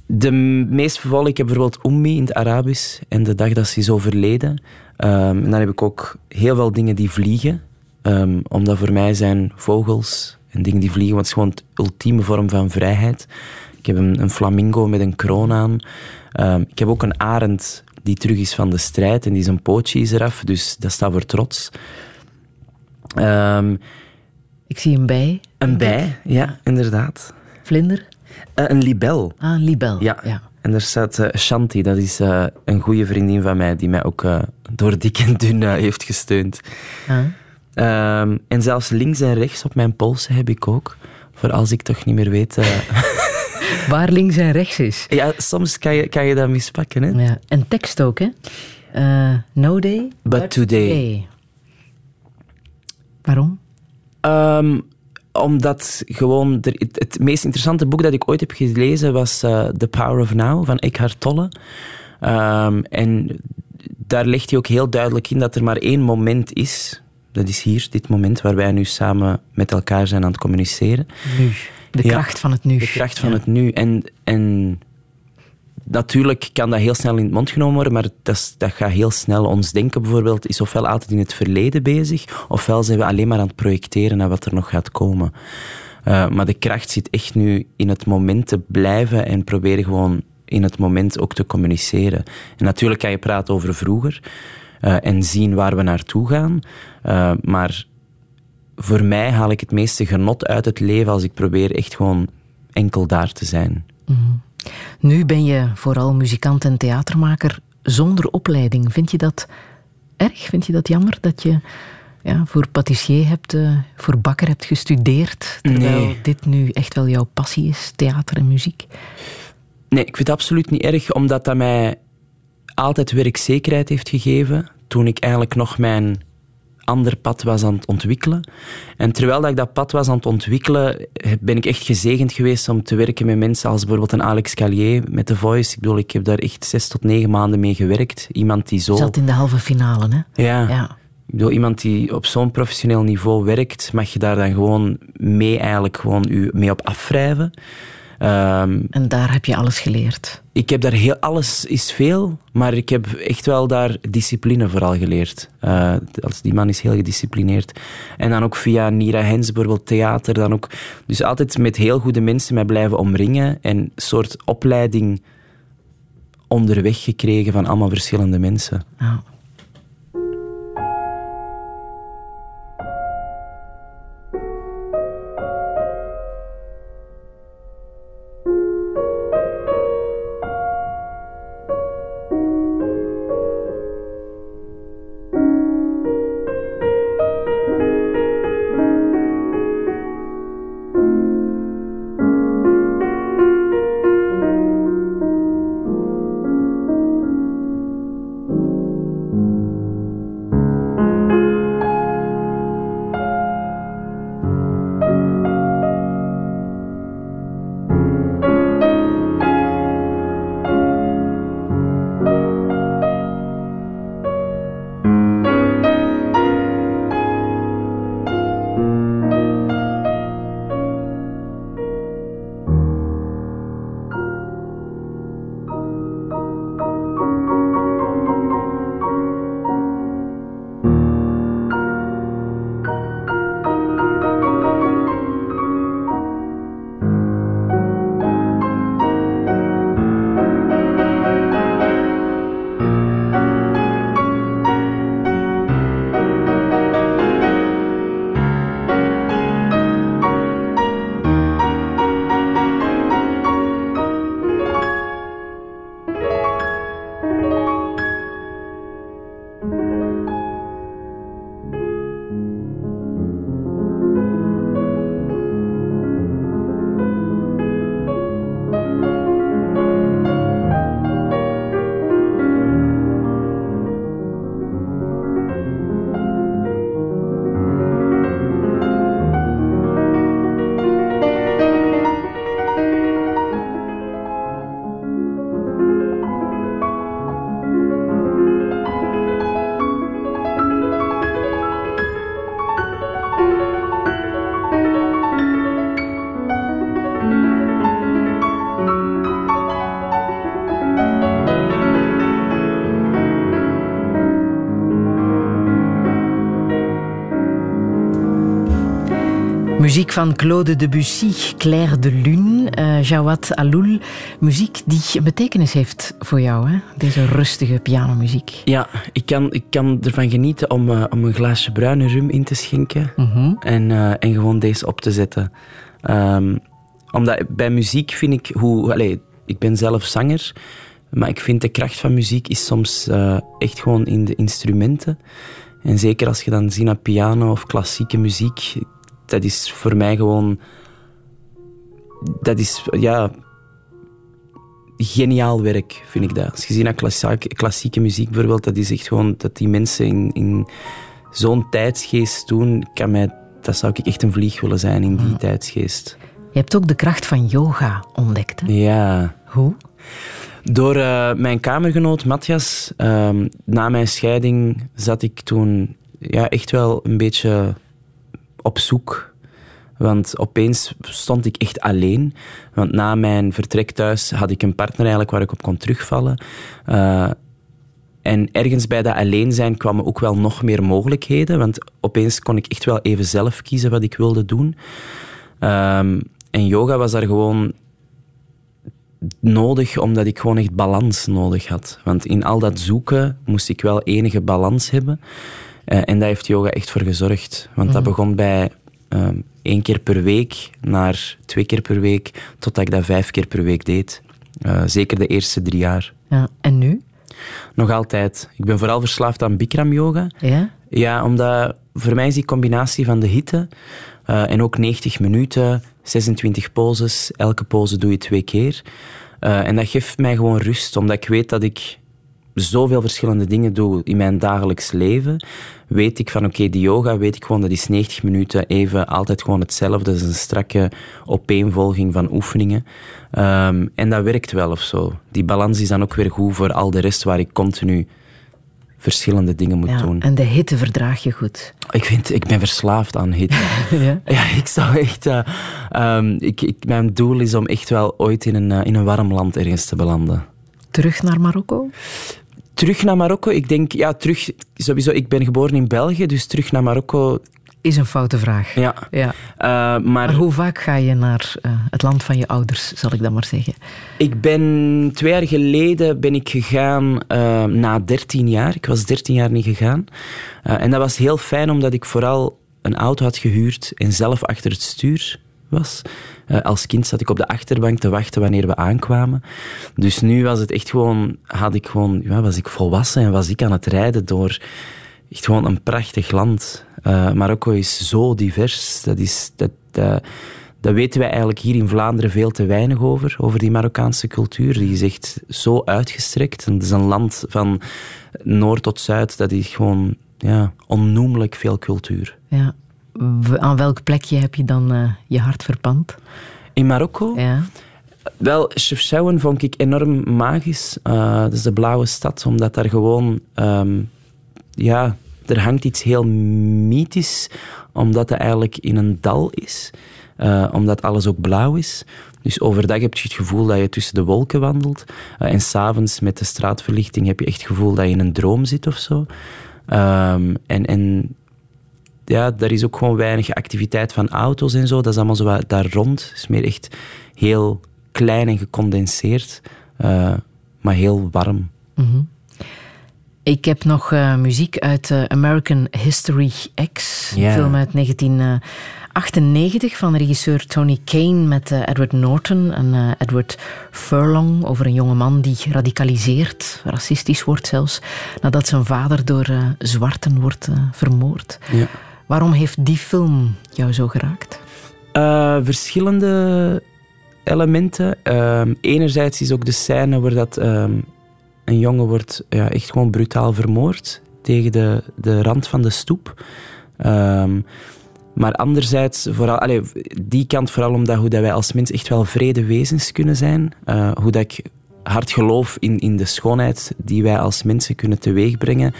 De meest vervolg, ik heb bijvoorbeeld Ummi in het Arabisch en de dag dat ze is overleden. Ehm, en dan heb ik ook heel veel dingen die vliegen. Ehm, omdat voor mij zijn vogels en dingen die vliegen, want het is gewoon het ultieme vorm van vrijheid. Ik heb een, een flamingo met een kroon aan. Ik heb ook een arend die terug is van de strijd en die zijn pootje is eraf, dus dat staat voor trots. Ehm, Ik zie een bij. een bij, ja, inderdaad. Vlinder. Eh, een libel. Ah, een libel. Ja. ja. En daar staat eh, Shanti, dat is eh, een goede vriendin van mij, die mij ook door dik en dun heeft gesteund. Ah. Ehm, en zelfs links en rechts op mijn polsen heb ik ook. Voor als ik toch niet meer weet. [laughs] Waar links en rechts is. ja, soms kan je, kan je dat mispakken, hè? Ja. En tekst ook, hè? Eh, no day, But today. Waarom? Ehm, omdat gewoon... Er, het, het meest interessante boek dat ik ooit heb gelezen was eh, The Power of Now van Eckhart Tolle. Ehm, en daar legt hij ook heel duidelijk in dat er maar één moment is. Dat is hier, dit moment waar wij nu samen met elkaar zijn aan het communiceren. Nu. De Ja. kracht van het nu. De kracht van Ja. het nu. En, en natuurlijk kan dat heel snel in het mond genomen worden, maar dat, is- dat gaat heel snel. Ons denken bijvoorbeeld is ofwel altijd in het verleden bezig, ofwel zijn we alleen maar aan het projecteren naar wat er nog gaat komen. Eh, maar de kracht zit echt nu in het moment te blijven en proberen gewoon in het moment ook te communiceren. En natuurlijk kan je praten over vroeger eh, en zien waar we naartoe gaan, eh, maar voor mij haal ik het meeste genot uit het leven als ik probeer echt gewoon enkel daar te zijn. Nu ben je vooral muzikant en theatermaker zonder opleiding. Vind je dat erg? Vind je dat jammer dat je ja, voor patissier hebt, eh, voor bakker hebt gestudeerd, terwijl Nee. dit nu echt wel jouw passie is, theater en muziek? Nee, ik vind het absoluut niet erg, omdat dat mij altijd werkzekerheid heeft gegeven toen ik eigenlijk nog mijn ander pad was aan het ontwikkelen. En terwijl dat ik dat pad was aan het ontwikkelen, ben ik echt gezegend geweest om te werken met mensen als bijvoorbeeld een Alex Callier met The Voice. Ik bedoel, ik heb daar echt zes tot negen maanden mee gewerkt. Iemand die zo... Zat in de halve finale, hè? Ja. Ja. Ik bedoel, iemand die op zo'n professioneel niveau werkt, mag je daar dan gewoon mee eigenlijk gewoon u mee op afwrijven. Ehm, En daar heb je alles geleerd. ik heb daar heel, alles is veel, maar ik heb echt wel daar discipline vooral geleerd. Eh, als die man is heel gedisciplineerd. En dan ook via Nira Hens, bijvoorbeeld theater, dan ook. Dus altijd met heel goede mensen mij blijven omringen en een soort opleiding onderweg gekregen van allemaal verschillende mensen. Van Claude Debussy, Claire de Lune, eh Jawad Aloul. Muziek die een betekenis heeft voor jou, hè? deze rustige pianomuziek. Ja, ik kan, ik kan ervan genieten om, eh, om een glaasje bruine rum in te schenken en, eh, en gewoon deze op te zetten. Ehm, omdat bij muziek vind ik hoe... Allee, ik ben zelf zanger, maar ik vind de kracht van muziek is soms echt gewoon in de instrumenten. En zeker als je dan ziet naar piano of klassieke muziek, dat is voor mij gewoon... Dat is, ja... Geniaal werk, vind ik dat. Als je ziet naar klassieke, klassieke muziek bijvoorbeeld, dat is echt gewoon dat die mensen in, in zo'n tijdsgeest doen, kan mij, dat zou ik echt een vlieg willen zijn in die tijdsgeest. Je hebt ook de kracht van yoga ontdekt. Hè? Ja, Hoe? Door eh, mijn kamergenoot Matthias, ehm, na mijn scheiding, zat ik toen ja, echt wel een beetje op zoek. Want opeens stond ik echt alleen. Want na mijn vertrek thuis had ik een partner eigenlijk waar ik op kon terugvallen. Eh, en ergens bij dat alleen zijn kwamen ook wel nog meer mogelijkheden. Want opeens kon ik echt wel even zelf kiezen wat ik wilde doen. Ehm, en yoga was daar gewoon nodig, omdat ik gewoon echt balans nodig had. Want in al dat zoeken moest ik wel enige balans hebben. Eh, en daar heeft yoga echt voor gezorgd. Want dat begon bij ehm, één keer per week naar twee keer per week, totdat ik dat vijf keer per week deed. Eh, zeker de eerste drie jaar. Ja. En nu? Nog altijd. Ik ben vooral verslaafd aan Bikram yoga. Ja? Ja, omdat voor mij is die combinatie van de hitte eh, en ook 90 minuten, 26 poses, elke pose doe je twee keer. En dat geeft mij gewoon rust, omdat ik weet dat ik zoveel verschillende dingen doe in mijn dagelijks leven. Weet ik van oké, die yoga, weet ik gewoon dat is 90 minuten even altijd gewoon hetzelfde. Dat is een strakke opeenvolging van oefeningen. Ehm, en dat werkt wel of zo. Die balans is dan ook weer goed voor al de rest waar ik continu verschillende dingen moet ja. doen. En de hitte verdraag je goed. Ik, vind, ik ben verslaafd aan hitte. [laughs] Ja? ja, ik zou echt... eh, ehm, ik, ik, mijn doel is om echt wel ooit in een, eh, in een warm land ergens te belanden. Terug naar Marokko? Terug naar Marokko, ik denk... Ja, terug... Sowieso, ik ben geboren in België, dus terug naar Marokko... Is een foute vraag. Ja. Ja. Eh, maar Maar hoe vaak ga je naar eh, het land van je ouders, zal ik dan maar zeggen? ik ben... Twee jaar geleden ben ik gegaan eh, na 13 jaar. Ik was 13 jaar niet gegaan. En dat was heel fijn, omdat ik vooral een auto had gehuurd en zelf achter het stuur was. Eh, als kind zat ik op de achterbank te wachten wanneer we aankwamen. Dus nu was het echt gewoon, had ik gewoon, ja, was ik volwassen en was ik aan het rijden door echt gewoon een prachtig land. Eh, Marokko is zo divers. Dat, is, dat, dat, dat weten wij eigenlijk hier in Vlaanderen veel te weinig over, over die Marokkaanse cultuur. Die is echt zo uitgestrekt. Het is een land van noord tot zuid, dat is gewoon ja, onnoemelijk veel cultuur. Ja. Aan welk plekje heb je dan eh, je hart verpand? In Marokko? Ja. Wel, Chefchaouen vond ik enorm magisch. Eh, dat is de blauwe stad, omdat daar gewoon... ehm, ja, er hangt iets heel mythisch, omdat het eigenlijk in een dal is. eh, omdat alles ook blauw is. Dus overdag heb je het gevoel dat je tussen de wolken wandelt. Eh, en s'avonds met de straatverlichting heb je echt het gevoel dat je in een droom zit of zo. Ehm, en, en ja, daar is ook gewoon weinig activiteit van auto's en zo. Dat is allemaal zo wat daar rond. Het is meer echt heel klein en gecondenseerd, eh, maar heel warm. Ik heb nog eh, muziek uit eh, American History X, een film uit 1998 van regisseur Tony Kane met Edward Norton en Edward Furlong over een jonge man die radicaliseert, racistisch wordt zelfs, nadat zijn vader door zwarten wordt vermoord. Ja. Waarom heeft die film jou zo geraakt? Eh, verschillende elementen. Ehm, enerzijds is ook de scène waar dat, ehm, een jongen wordt ja, echt gewoon brutaal vermoord tegen de, de rand van de stoep. Ehm, maar anderzijds, vooral, die kant vooral omdat hoe dat wij als mens echt wel vrede wezens kunnen zijn. Eh, hoe dat ik hard geloof in, in de schoonheid die wij als mensen kunnen teweegbrengen.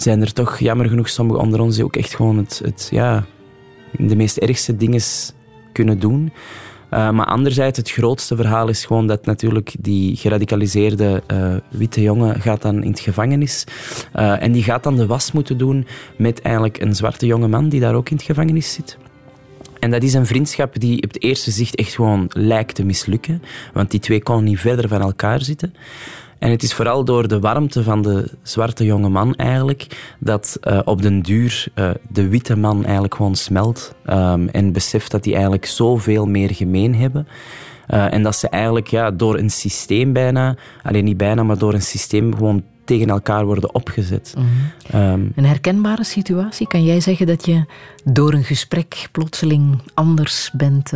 Zijn er toch jammer genoeg sommigen onder ons die ook echt gewoon het, het ja, de meest ergste dingen kunnen doen. Uh, maar anderzijds, het grootste verhaal is gewoon dat natuurlijk die geradicaliseerde uh, witte jongen gaat dan in het gevangenis. Uh, en die gaat dan de was moeten doen met eigenlijk een zwarte jonge man die daar ook in het gevangenis zit. En dat is een vriendschap die op het eerste zicht echt gewoon lijkt te mislukken. Want die twee konden niet verder van elkaar zitten. En het is vooral door de warmte van de zwarte jonge man eigenlijk dat uh, op den duur uh, de witte man eigenlijk gewoon smelt um, en beseft dat die eigenlijk zoveel meer gemeen hebben. Uh, en dat ze eigenlijk ja, door een systeem bijna, alleen niet bijna, maar door een systeem gewoon tegen elkaar worden opgezet. Mm -hmm. um, een herkenbare situatie? Kan jij zeggen dat je door een gesprek plotseling anders bent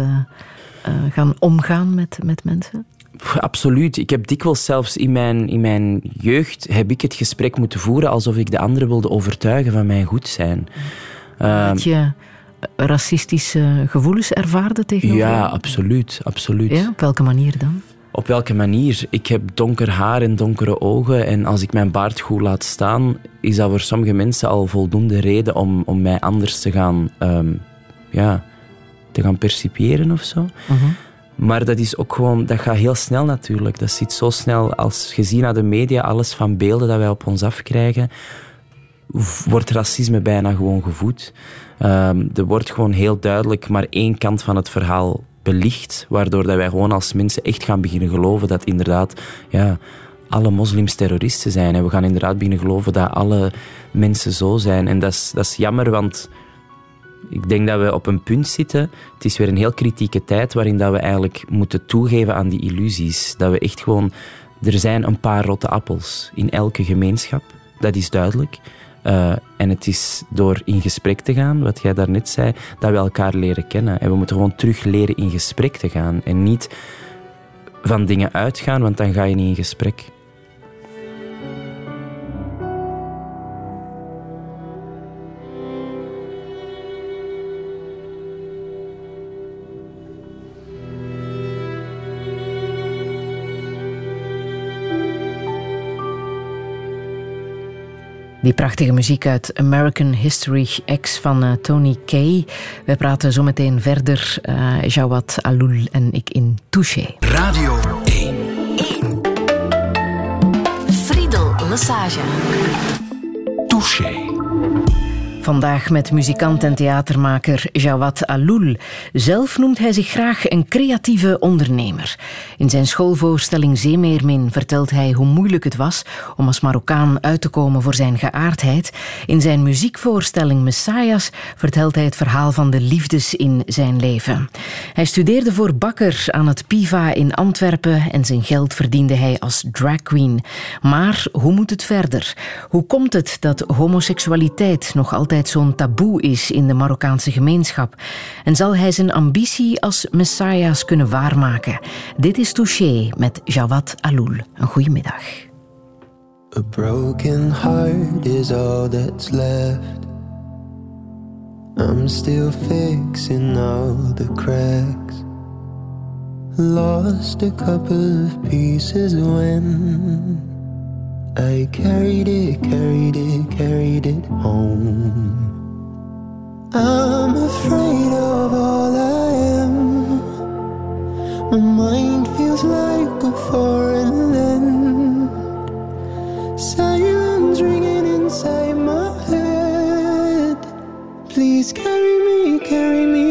gaan omgaan met, met mensen? Absoluut. Ik heb dikwijls zelfs in mijn, in mijn jeugd heb ik het gesprek moeten voeren alsof ik de anderen wilde overtuigen van mijn goed zijn. Dat je racistische gevoelens ervaarde tegenover? Ja, absoluut. absoluut. Ja, op welke manier dan? Op welke manier? Ik heb donker haar en donkere ogen en als ik mijn baard goed laat staan, is dat voor sommige mensen al voldoende reden om, om mij anders te gaan, um, ja, te gaan percipiëren of zo. Uh -huh. Maar dat is ook gewoon, dat gaat heel snel natuurlijk. Dat zit zo snel als je ziet naar de media, alles van beelden dat wij op ons afkrijgen, wordt racisme bijna gewoon gevoed. Um, er wordt gewoon heel duidelijk maar één kant van het verhaal belicht, waardoor dat wij gewoon als mensen echt gaan beginnen geloven dat inderdaad, ja, alle moslims terroristen zijn. En we gaan inderdaad beginnen geloven dat alle mensen zo zijn. En dat is, dat is jammer, want ik denk dat we op een punt zitten. Het is weer een heel kritieke tijd waarin dat we eigenlijk moeten toegeven aan die illusies. Dat we echt gewoon... Er zijn een paar rotte appels in elke gemeenschap. Dat is duidelijk. Uh, en het is door in gesprek te gaan, wat jij daarnet zei, dat we elkaar leren kennen. En we moeten gewoon terug leren in gesprek te gaan. En niet van dingen uitgaan, want dan ga je niet in gesprek. Die prachtige muziek uit American History X van uh, Tony Kay. We praten zo meteen verder. Uh, Jawad Alul en ik in Touché. Radio 1. 1. Friedel Lassage. Touché. Vandaag met muzikant en theatermaker Jawad Alul. Zelf noemt hij zich graag een creatieve ondernemer. In zijn schoolvoorstelling Zeemeermin vertelt hij hoe moeilijk het was om als Marokkaan uit te komen voor zijn geaardheid. In zijn muziekvoorstelling Messias vertelt hij het verhaal van de liefdes in zijn leven. Hij studeerde voor bakker aan het PIVA in Antwerpen en zijn geld verdiende hij als drag queen. Maar hoe moet het verder? Hoe komt het dat homoseksualiteit nog altijd zo'n taboe is in de Marokkaanse gemeenschap? En zal hij zijn ambitie als messias kunnen waarmaken? Dit is Touché met Jawad Alul. Een goede middag. A broken heart is all that's left. I'm still all the cracks. Lost a couple of pieces when I carried it, carried it, carried it home. I'm afraid of all I am. My mind feels like a foreign land. Silence ringing inside my head. Please carry me, carry me,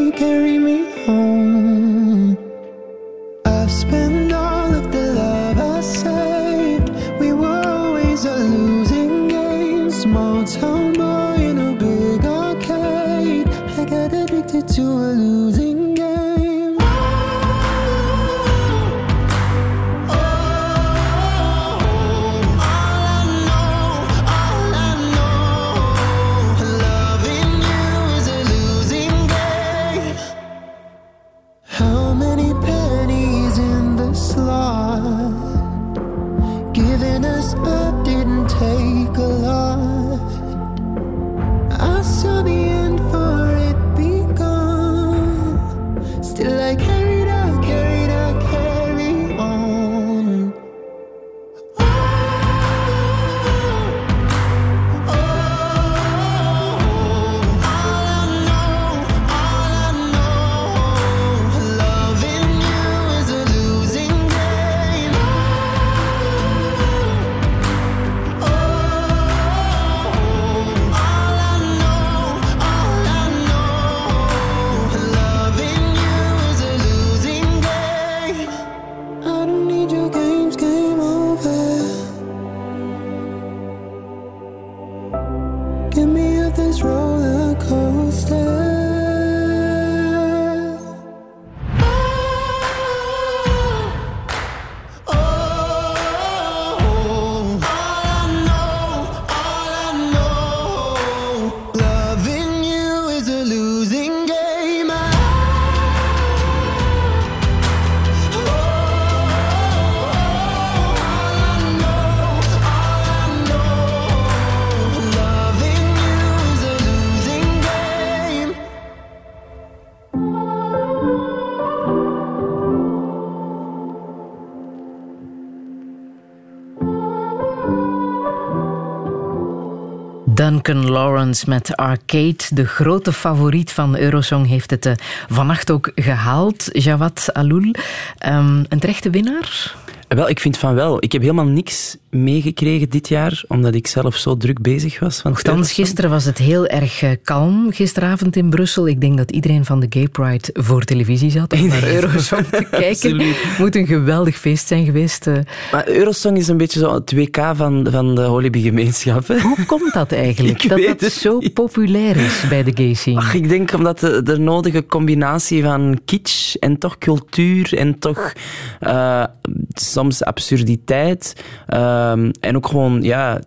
Lawrence met Arcade, de grote favoriet van Eurosong, heeft het eh, vannacht ook gehaald. Jawad Aloul, Ehm, een terechte winnaar? Wel, ik vind van wel. Ik heb helemaal niks meegekregen dit jaar, omdat ik zelf zo druk bezig was. Nochtans, Eurosong. gisteren was het heel erg eh, kalm, gisteravond in Brussel. Ik denk dat iedereen van de Gay Pride voor televisie zat om naar Eurosong te [laughs] kijken. Absoluut. Moet een geweldig feest zijn geweest. eh. Maar Eurosong is een beetje zo het WK van, van de Holibi-gemeenschap. hè. Hoe komt dat eigenlijk? [laughs] Dat dat het zo populair is bij de gay scene? Ach, ik denk omdat de, de nodige combinatie van kitsch en toch cultuur en toch eh, soms absurditeit ehm, en ook gewoon ja,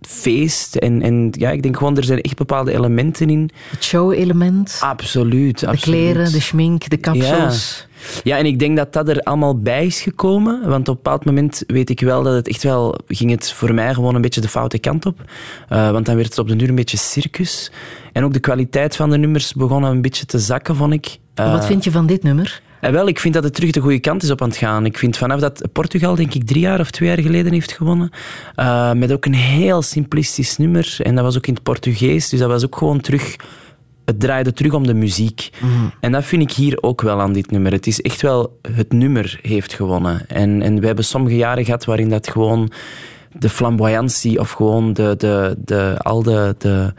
feest. En, en ja, ik denk gewoon, er zijn echt bepaalde elementen in. Het show-element, Absoluut, de absoluut. kleren, de schmink, de kapsels. Ja, en ik denk dat dat er allemaal bij is gekomen. Want op een bepaald moment weet ik wel dat het echt wel... ging het voor mij gewoon een beetje de foute kant op. Eh, want dan werd het op de duur een beetje circus. En ook de kwaliteit van de nummers begon een beetje te zakken, vond ik. Eh, Wat vind je van dit nummer? En wel, ik vind dat het terug de goede kant is op aan het gaan. Ik vind vanaf dat Portugal, denk ik, drie jaar of twee jaar geleden heeft gewonnen, eh, met ook een heel simplistisch nummer. En dat was ook in het Portugees, dus dat was ook gewoon terug... Het draaide terug om de muziek. En dat vind ik hier ook wel aan dit nummer. Het is echt wel... Het nummer heeft gewonnen. En, en we hebben sommige jaren gehad waarin dat gewoon de flamboyantie of gewoon de, de, de, al de, de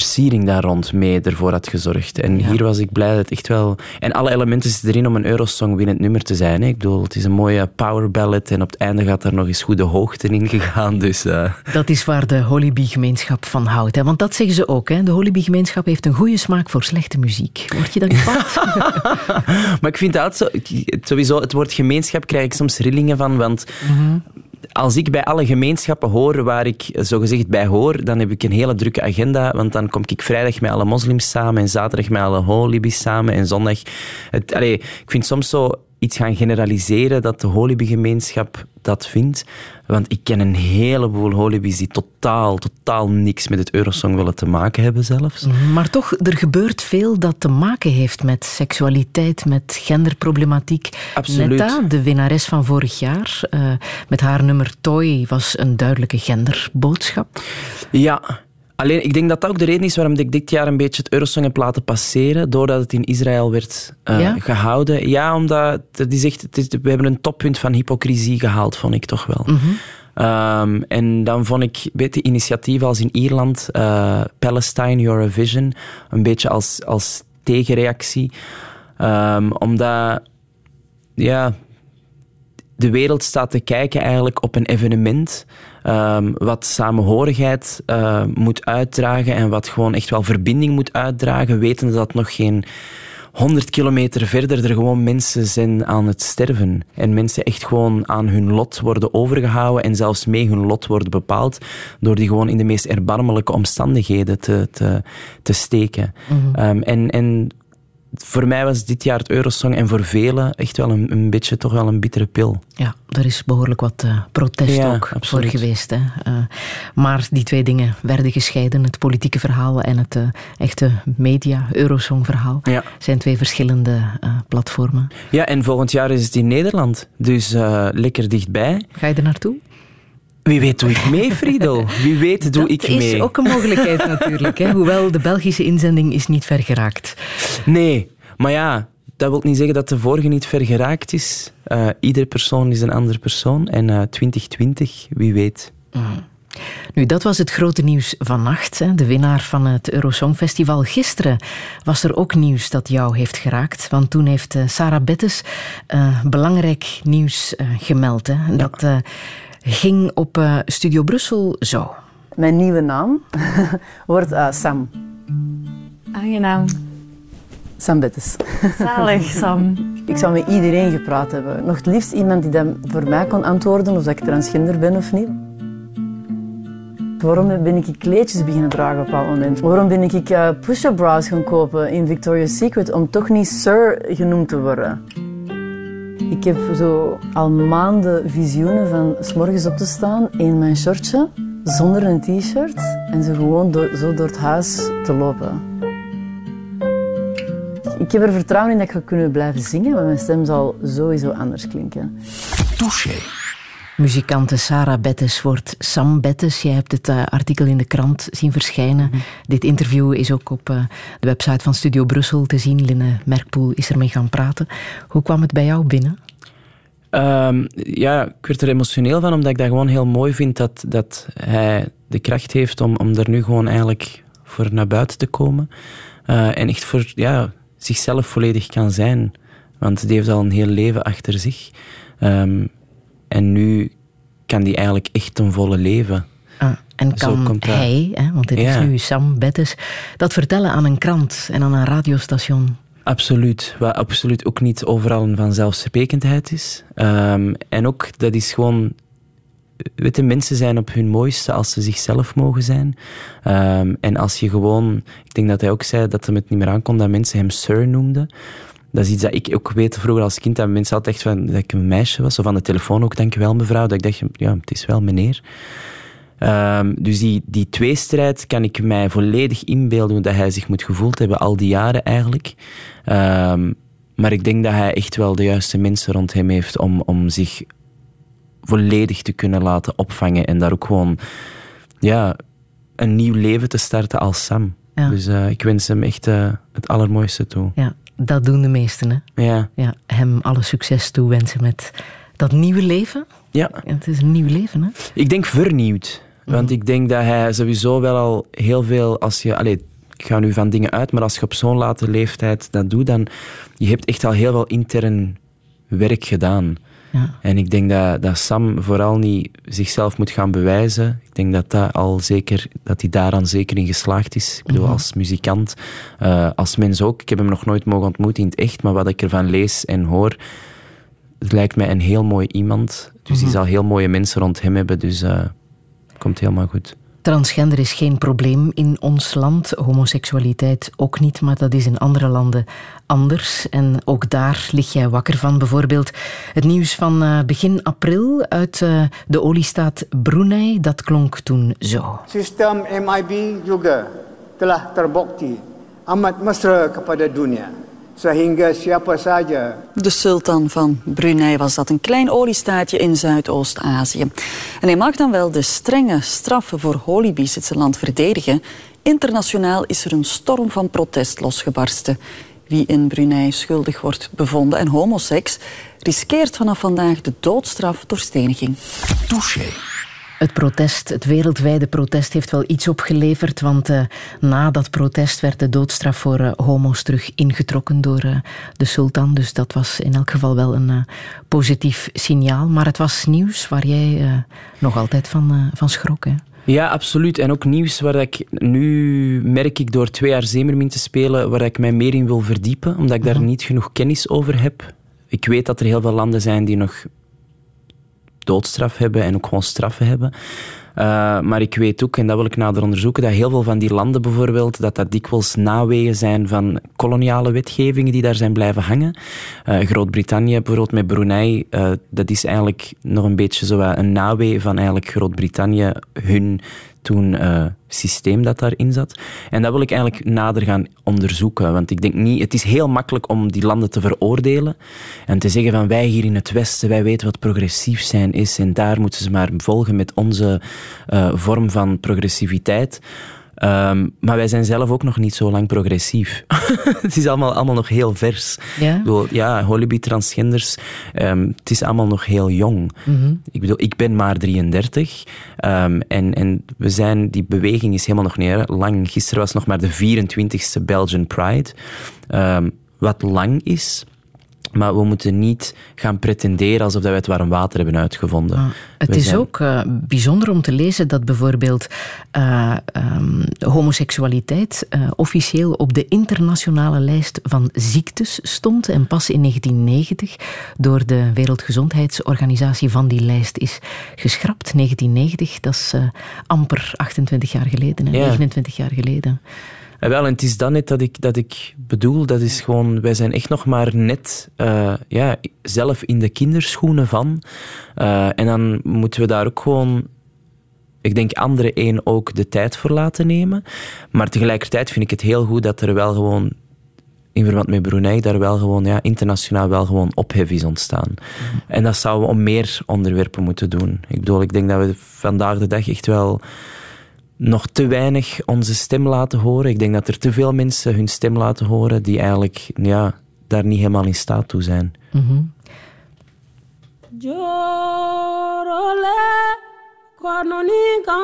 versiering daar rond mee ervoor had gezorgd. En Ja. hier was ik blij dat het echt wel... En alle elementen zitten erin om een Eurosong winnend nummer te zijn. Hè. Ik bedoel, het is een mooie power ballad en op het einde gaat er nog eens goede hoogte in gegaan. Dus, eh, Dat is waar de Holibi-gemeenschap van houdt. Hè? Want dat zeggen ze ook. Hè? De Holibi-gemeenschap heeft een goede smaak voor slechte muziek. Word je dan kwaad? [laughs] Maar ik vind dat zo... Sowieso, het woord gemeenschap krijg ik soms rillingen van, want... Als ik bij alle gemeenschappen hoor waar ik zogezegd bij hoor, dan heb ik een hele drukke agenda, want dan kom ik vrijdag met alle moslims samen en zaterdag met alle holibis samen en zondag... Het, allee, ik vind soms zo iets gaan generaliseren dat de holibi-gemeenschap dat vindt. Want ik ken een heleboel holibis die totaal, totaal niks met het Eurosong willen te maken hebben zelfs. maar toch, er gebeurt veel dat te maken heeft met seksualiteit, met genderproblematiek. Absoluut. Netta, de winnares van vorig jaar, eh, met haar nummer Toy, was een duidelijke genderboodschap. Ja, alleen ik denk dat dat ook de reden is waarom ik dit jaar een beetje het Eurosong heb laten passeren, doordat het in Israël werd eh, Ja? gehouden. Ja, omdat is echt, het is, we hebben een toppunt van hypocrisie gehaald, vond ik toch wel. Ehm, en dan vond ik weet initiatieven als in Ierland, eh, Palestine Eurovision, een beetje als, als tegenreactie. Ehm, omdat, ja, de wereld staat te kijken eigenlijk op een evenement ehm, wat samenhorigheid eh, moet uitdragen en wat gewoon echt wel verbinding moet uitdragen, wetende dat nog geen 100 kilometer verder er gewoon mensen zijn aan het sterven. En mensen echt gewoon aan hun lot worden overgehouden en zelfs mee hun lot worden bepaald door die gewoon in de meest erbarmelijke omstandigheden te, te, te steken. Ehm, en, en voor mij was dit jaar het Eurosong en voor velen echt wel een, een beetje toch wel een bittere pil. Ja, er is behoorlijk wat eh, protest Ja, ook absoluut. voor geweest. Hè. Eh, maar die twee dingen werden gescheiden. Het politieke verhaal en het eh, echte media-Eurosong-verhaal Ja. zijn twee verschillende platformen. Ja, en volgend jaar is het in Nederland. Dus lekker dichtbij. Ga je er naartoe? Wie weet doe ik mee, Friedel. Wie weet doe dat ik is mee. ook een mogelijkheid natuurlijk. Hè. Hoewel de Belgische inzending is niet ver geraakt. Nee, maar ja, dat wil niet zeggen dat de vorige niet ver geraakt is. Eh iedere persoon is een andere persoon. En eh 2020, wie weet. Nu, dat was het grote nieuws vannacht. Hè. De winnaar van het Eurosongfestival. Gisteren was er ook nieuws dat jou heeft geraakt. Want toen heeft eh, Sarah Bettes belangrijk nieuws gemeld. Hè. Dat ging op eh, Studio Brussel zo. Mijn nieuwe naam [laughs] wordt eh, Sam. Aangenaam. Sam Bettes. Zalig, Sam. [laughs] Ik zou met iedereen gepraat hebben. Nog het liefst iemand die dan voor mij kon antwoorden of dat ik transgender ben of niet. Waarom ben ik kleedjes beginnen dragen op een bepaald moment? Waarom ben ik uh, push-up bras gaan kopen in Victoria's Secret om toch niet Sir genoemd te worden? Ik heb zo al maanden visioenen van s morgens op te staan in mijn shortje, zonder een t-shirt en zo gewoon zo door het huis te lopen. Ik heb er vertrouwen in dat ik ga kunnen blijven zingen, maar mijn stem zal sowieso anders klinken. Touché. Muzikante Sarah Bettes wordt Sam Bettes. Jij hebt het eh, artikel in de krant zien verschijnen. Dit interview is ook op eh, de website van Studio Brussel te zien. Linne Merkpoel is ermee gaan praten. Hoe kwam het bij jou binnen? Ehm, ja, ik werd er emotioneel van, omdat ik dat gewoon heel mooi vind dat, dat hij de kracht heeft om, om er nu gewoon eigenlijk voor naar buiten te komen. Eh, en echt voor ja, zichzelf volledig kan zijn. Want die heeft al een heel leven achter zich. Ehm, en nu kan die eigenlijk echt een volle leven. Ah, en kan hij, hè, want dit Ja. is nu Sam Bettes, dat vertellen aan een krant en aan een radiostation? Absoluut. Wat absoluut ook niet overal een vanzelfsprekendheid is. Ehm, en ook, dat is gewoon... Weet je, mensen zijn op hun mooiste als ze zichzelf mogen zijn. Ehm, en als je gewoon... Ik denk dat hij ook zei dat hem het niet meer aankon dat mensen hem sir noemden. Dat is iets dat ik ook weet vroeger als kind, dat mensen altijd echt van, dat ik een meisje was. Of aan de telefoon ook, dankjewel mevrouw. Dat ik dacht, ja, het is wel meneer. Ehm, dus die, die tweestrijd kan ik mij volledig inbeelden hoe dat hij zich moet gevoeld hebben al die jaren eigenlijk. Ehm, maar ik denk dat hij echt wel de juiste mensen rond hem heeft om, om zich volledig te kunnen laten opvangen en daar ook gewoon ja, een nieuw leven te starten als Sam. Ja. Dus eh, ik wens hem echt eh, het allermooiste toe. Ja, dat doen de meesten. Hè? Ja, Ja, hem alle succes toewensen met dat nieuwe leven. ja. Het is een nieuw leven, hè? Ik denk vernieuwd. Want ik denk dat hij sowieso wel al heel veel, als je, allee, ik ga nu van dingen uit, maar als je op zo'n late leeftijd dat doet, dan je hebt echt al heel veel intern werk gedaan. Ja. En ik denk dat, dat Sam vooral niet zichzelf moet gaan bewijzen. Ik denk dat, dat, al zeker, dat hij daaraan zeker in geslaagd is. Ik bedoel, als muzikant, eh, als mens ook. Ik heb hem nog nooit mogen ontmoeten in het echt, maar wat ik ervan lees en hoor, het lijkt mij een heel mooi iemand. Dus die zal heel mooie mensen rond hem hebben, dus eh komt helemaal goed. Transgender is geen probleem in ons land, homoseksualiteit ook niet, maar dat is in andere landen anders. En ook daar lig jij wakker van. Bijvoorbeeld het nieuws van eh, begin april uit eh, de oliestaat Brunei, dat klonk toen zo. Sistem MIB juga telah terbukti amat mesra kepada dunia sehingga siapa saja De sultan van Brunei was dat, een klein oliestaatje in Zuidoost-Azië. En hij mag dan wel de strenge straffen voor holibies het zijn land verdedigen. Internationaal is er een storm van protest losgebarsten. Wie in Brunei schuldig wordt bevonden en homoseks riskeert vanaf vandaag de doodstraf door steniging. Touché. Het protest, het wereldwijde protest, heeft wel iets opgeleverd. Want eh, na dat protest werd de doodstraf voor eh, homo's terug ingetrokken door eh, de sultan. Dus dat was in elk geval wel een positief signaal. Maar het was nieuws waar jij nog altijd van, van schrok. Hè? Ja, absoluut. En ook nieuws waar ik nu merk ik door twee jaar Zemermin te spelen, waar ik mij meer in wil verdiepen, omdat ik daar niet genoeg kennis over heb. Ik weet dat er heel veel landen zijn die nog doodstraf hebben en ook gewoon straffen hebben. Uh, maar ik weet ook, en dat wil ik nader onderzoeken, dat heel veel van die landen bijvoorbeeld, dat dat dikwijls naweeën zijn van koloniale wetgevingen die daar zijn blijven hangen. Uh, Groot-Brittannië bijvoorbeeld met Brunei, uh, dat is eigenlijk nog een beetje zo een nawee van eigenlijk Groot-Brittannië, hun toen uh, systeem dat daarin zat. En dat wil ik eigenlijk nader gaan onderzoeken. Want ik denk niet, het is heel makkelijk om die landen te veroordelen en te zeggen van wij hier in het Westen, wij weten wat progressief zijn is en daar moeten ze maar volgen met onze uh, vorm van progressiviteit. Um, maar wij zijn zelf ook nog niet zo lang progressief. [laughs] het is allemaal, allemaal nog heel vers. Ja, ik bedoel, ja holibi, transgenders, um, het is allemaal nog heel jong. Mm-hmm. Ik bedoel, ik ben maar 33 um, en, en we zijn, die beweging is helemaal nog niet lang. Gisteren was nog maar de 24ste Belgian Pride, wat lang is. Maar we moeten niet gaan pretenderen alsof we het warm water hebben uitgevonden. Ah, het we is zijn... ook uh, bijzonder om te lezen dat bijvoorbeeld uh, um, homoseksualiteit uh, officieel op de internationale lijst van ziektes stond. En pas in 1990 door de Wereldgezondheidsorganisatie van die lijst is geschrapt. 1990, dat is amper 28 jaar geleden, hè, Ja. 29 jaar geleden. Ja, wel, en het is dat net dat ik, dat ik bedoel. Dat is gewoon, wij zijn echt nog maar net uh, ja, zelf in de kinderschoenen van. Uh, en dan moeten we daar ook gewoon, ik denk anderen één ook de tijd voor laten nemen. Maar tegelijkertijd vind ik het heel goed dat er wel gewoon in verband met Brunei daar wel gewoon ja, internationaal wel gewoon ophef is ontstaan. En dat zouden we om meer onderwerpen moeten doen. Ik bedoel, ik denk dat we vandaag de dag echt wel nog te weinig onze stem laten horen. Ik denk dat er te veel mensen hun stem laten horen die eigenlijk ja, daar niet helemaal in staat toe zijn. Jorole kwanonika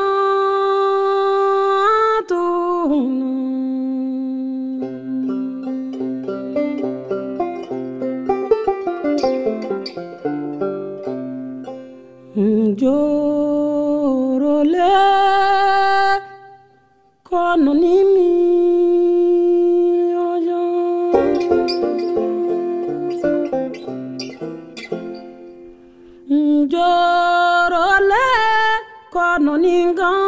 Jorole Kono nimi rojo. Njorole kono ningan.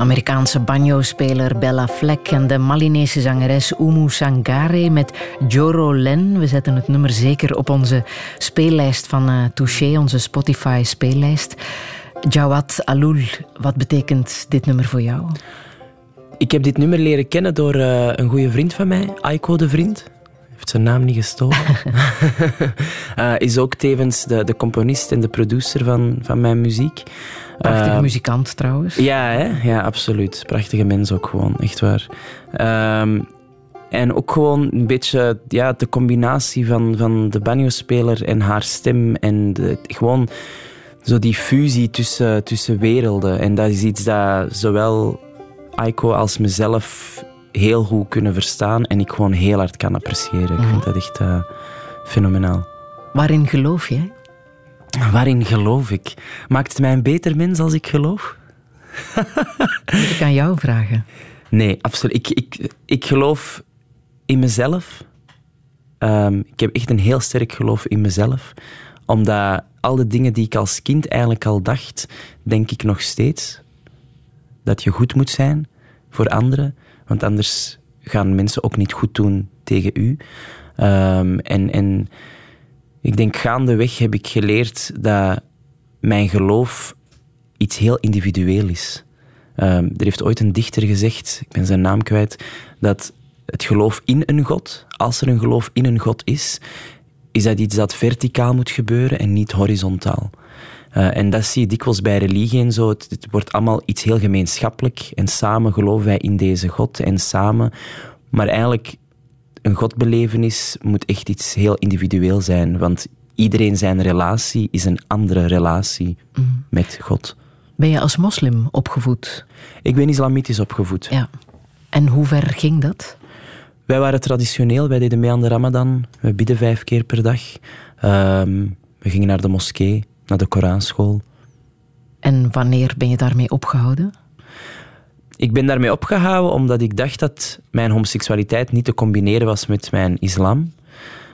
Amerikaanse banjo-speler Bella Fleck en de Malinese zangeres Umu Sangare met Joro Len. We zetten het nummer zeker op onze speellijst van eh Touché, onze Spotify-speellijst. Jawad Alul, wat betekent dit nummer voor jou? Ik heb dit nummer leren kennen door eh, een goede vriend van mij, Aiko de Vriend. Heeft zijn naam niet gestolen. [laughs] [laughs] Eh, is ook tevens de, de componist en de producer van, van mijn muziek. Prachtige Eh, muzikant trouwens. Ja, hè? ja, absoluut. Prachtige mens ook gewoon, echt waar. Ehm, en ook gewoon een beetje ja, de combinatie van, van de banjo-speler en haar stem. En de, gewoon zo die fusie tussen, tussen werelden. En dat is iets dat zowel Aiko als mezelf heel goed kunnen verstaan. En ik gewoon heel hard kan appreciëren. Ik vind dat echt eh, fenomenaal. Waarin geloof jij? Waarin geloof ik? Maakt het mij een beter mens als ik geloof? [laughs] Moet ik aan jou vragen. Nee, absoluut. Ik, ik, ik geloof in mezelf. Ehm, ik heb echt een heel sterk geloof in mezelf. Omdat al de dingen die ik als kind eigenlijk al dacht, denk ik nog steeds. Dat je goed moet zijn voor anderen. Want anders gaan mensen ook niet goed doen tegen u. Ehm, en, en ik denk gaandeweg heb ik geleerd dat mijn geloof iets heel individueel is. Ehm, er heeft ooit een dichter gezegd, ik ben zijn naam kwijt, dat het geloof in een God, als er een geloof in een God is, is dat iets dat verticaal moet gebeuren en niet horizontaal. Eh, en dat zie je dikwijls bij religie en zo. Het, het wordt allemaal iets heel gemeenschappelijk. En samen geloven wij in deze God. En samen... Maar eigenlijk, een godbelevenis moet echt iets heel individueel zijn. Want iedereen zijn relatie is een andere relatie met God. Ben je als moslim opgevoed? Ik ben islamitisch opgevoed. Ja. En hoe ver ging dat? Wij waren traditioneel, wij deden mee aan de Ramadan. We bidden vijf keer per dag. Ehm, we gingen naar de moskee, naar de Koranschool. En wanneer ben je daarmee opgehouden? Ik ben daarmee opgehouden omdat ik dacht dat mijn homoseksualiteit niet te combineren was met mijn islam.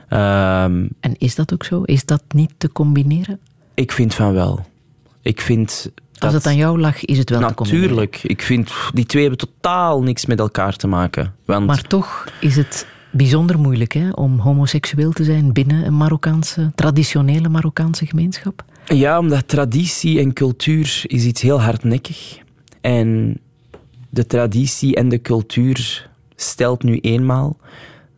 Ehm, En is dat ook zo? Is dat niet te combineren? ik vind van wel. Ik vind dat... Als het aan jou lag, is het wel te combineren. Natuurlijk. Ik vind, die twee hebben totaal niks met elkaar te maken. Want Maar toch is het bijzonder moeilijk hè, om homoseksueel te zijn binnen een Marokkaanse, traditionele Marokkaanse gemeenschap. Ja, omdat traditie en cultuur is iets heel hardnekkig. En de traditie en de cultuur stelt nu eenmaal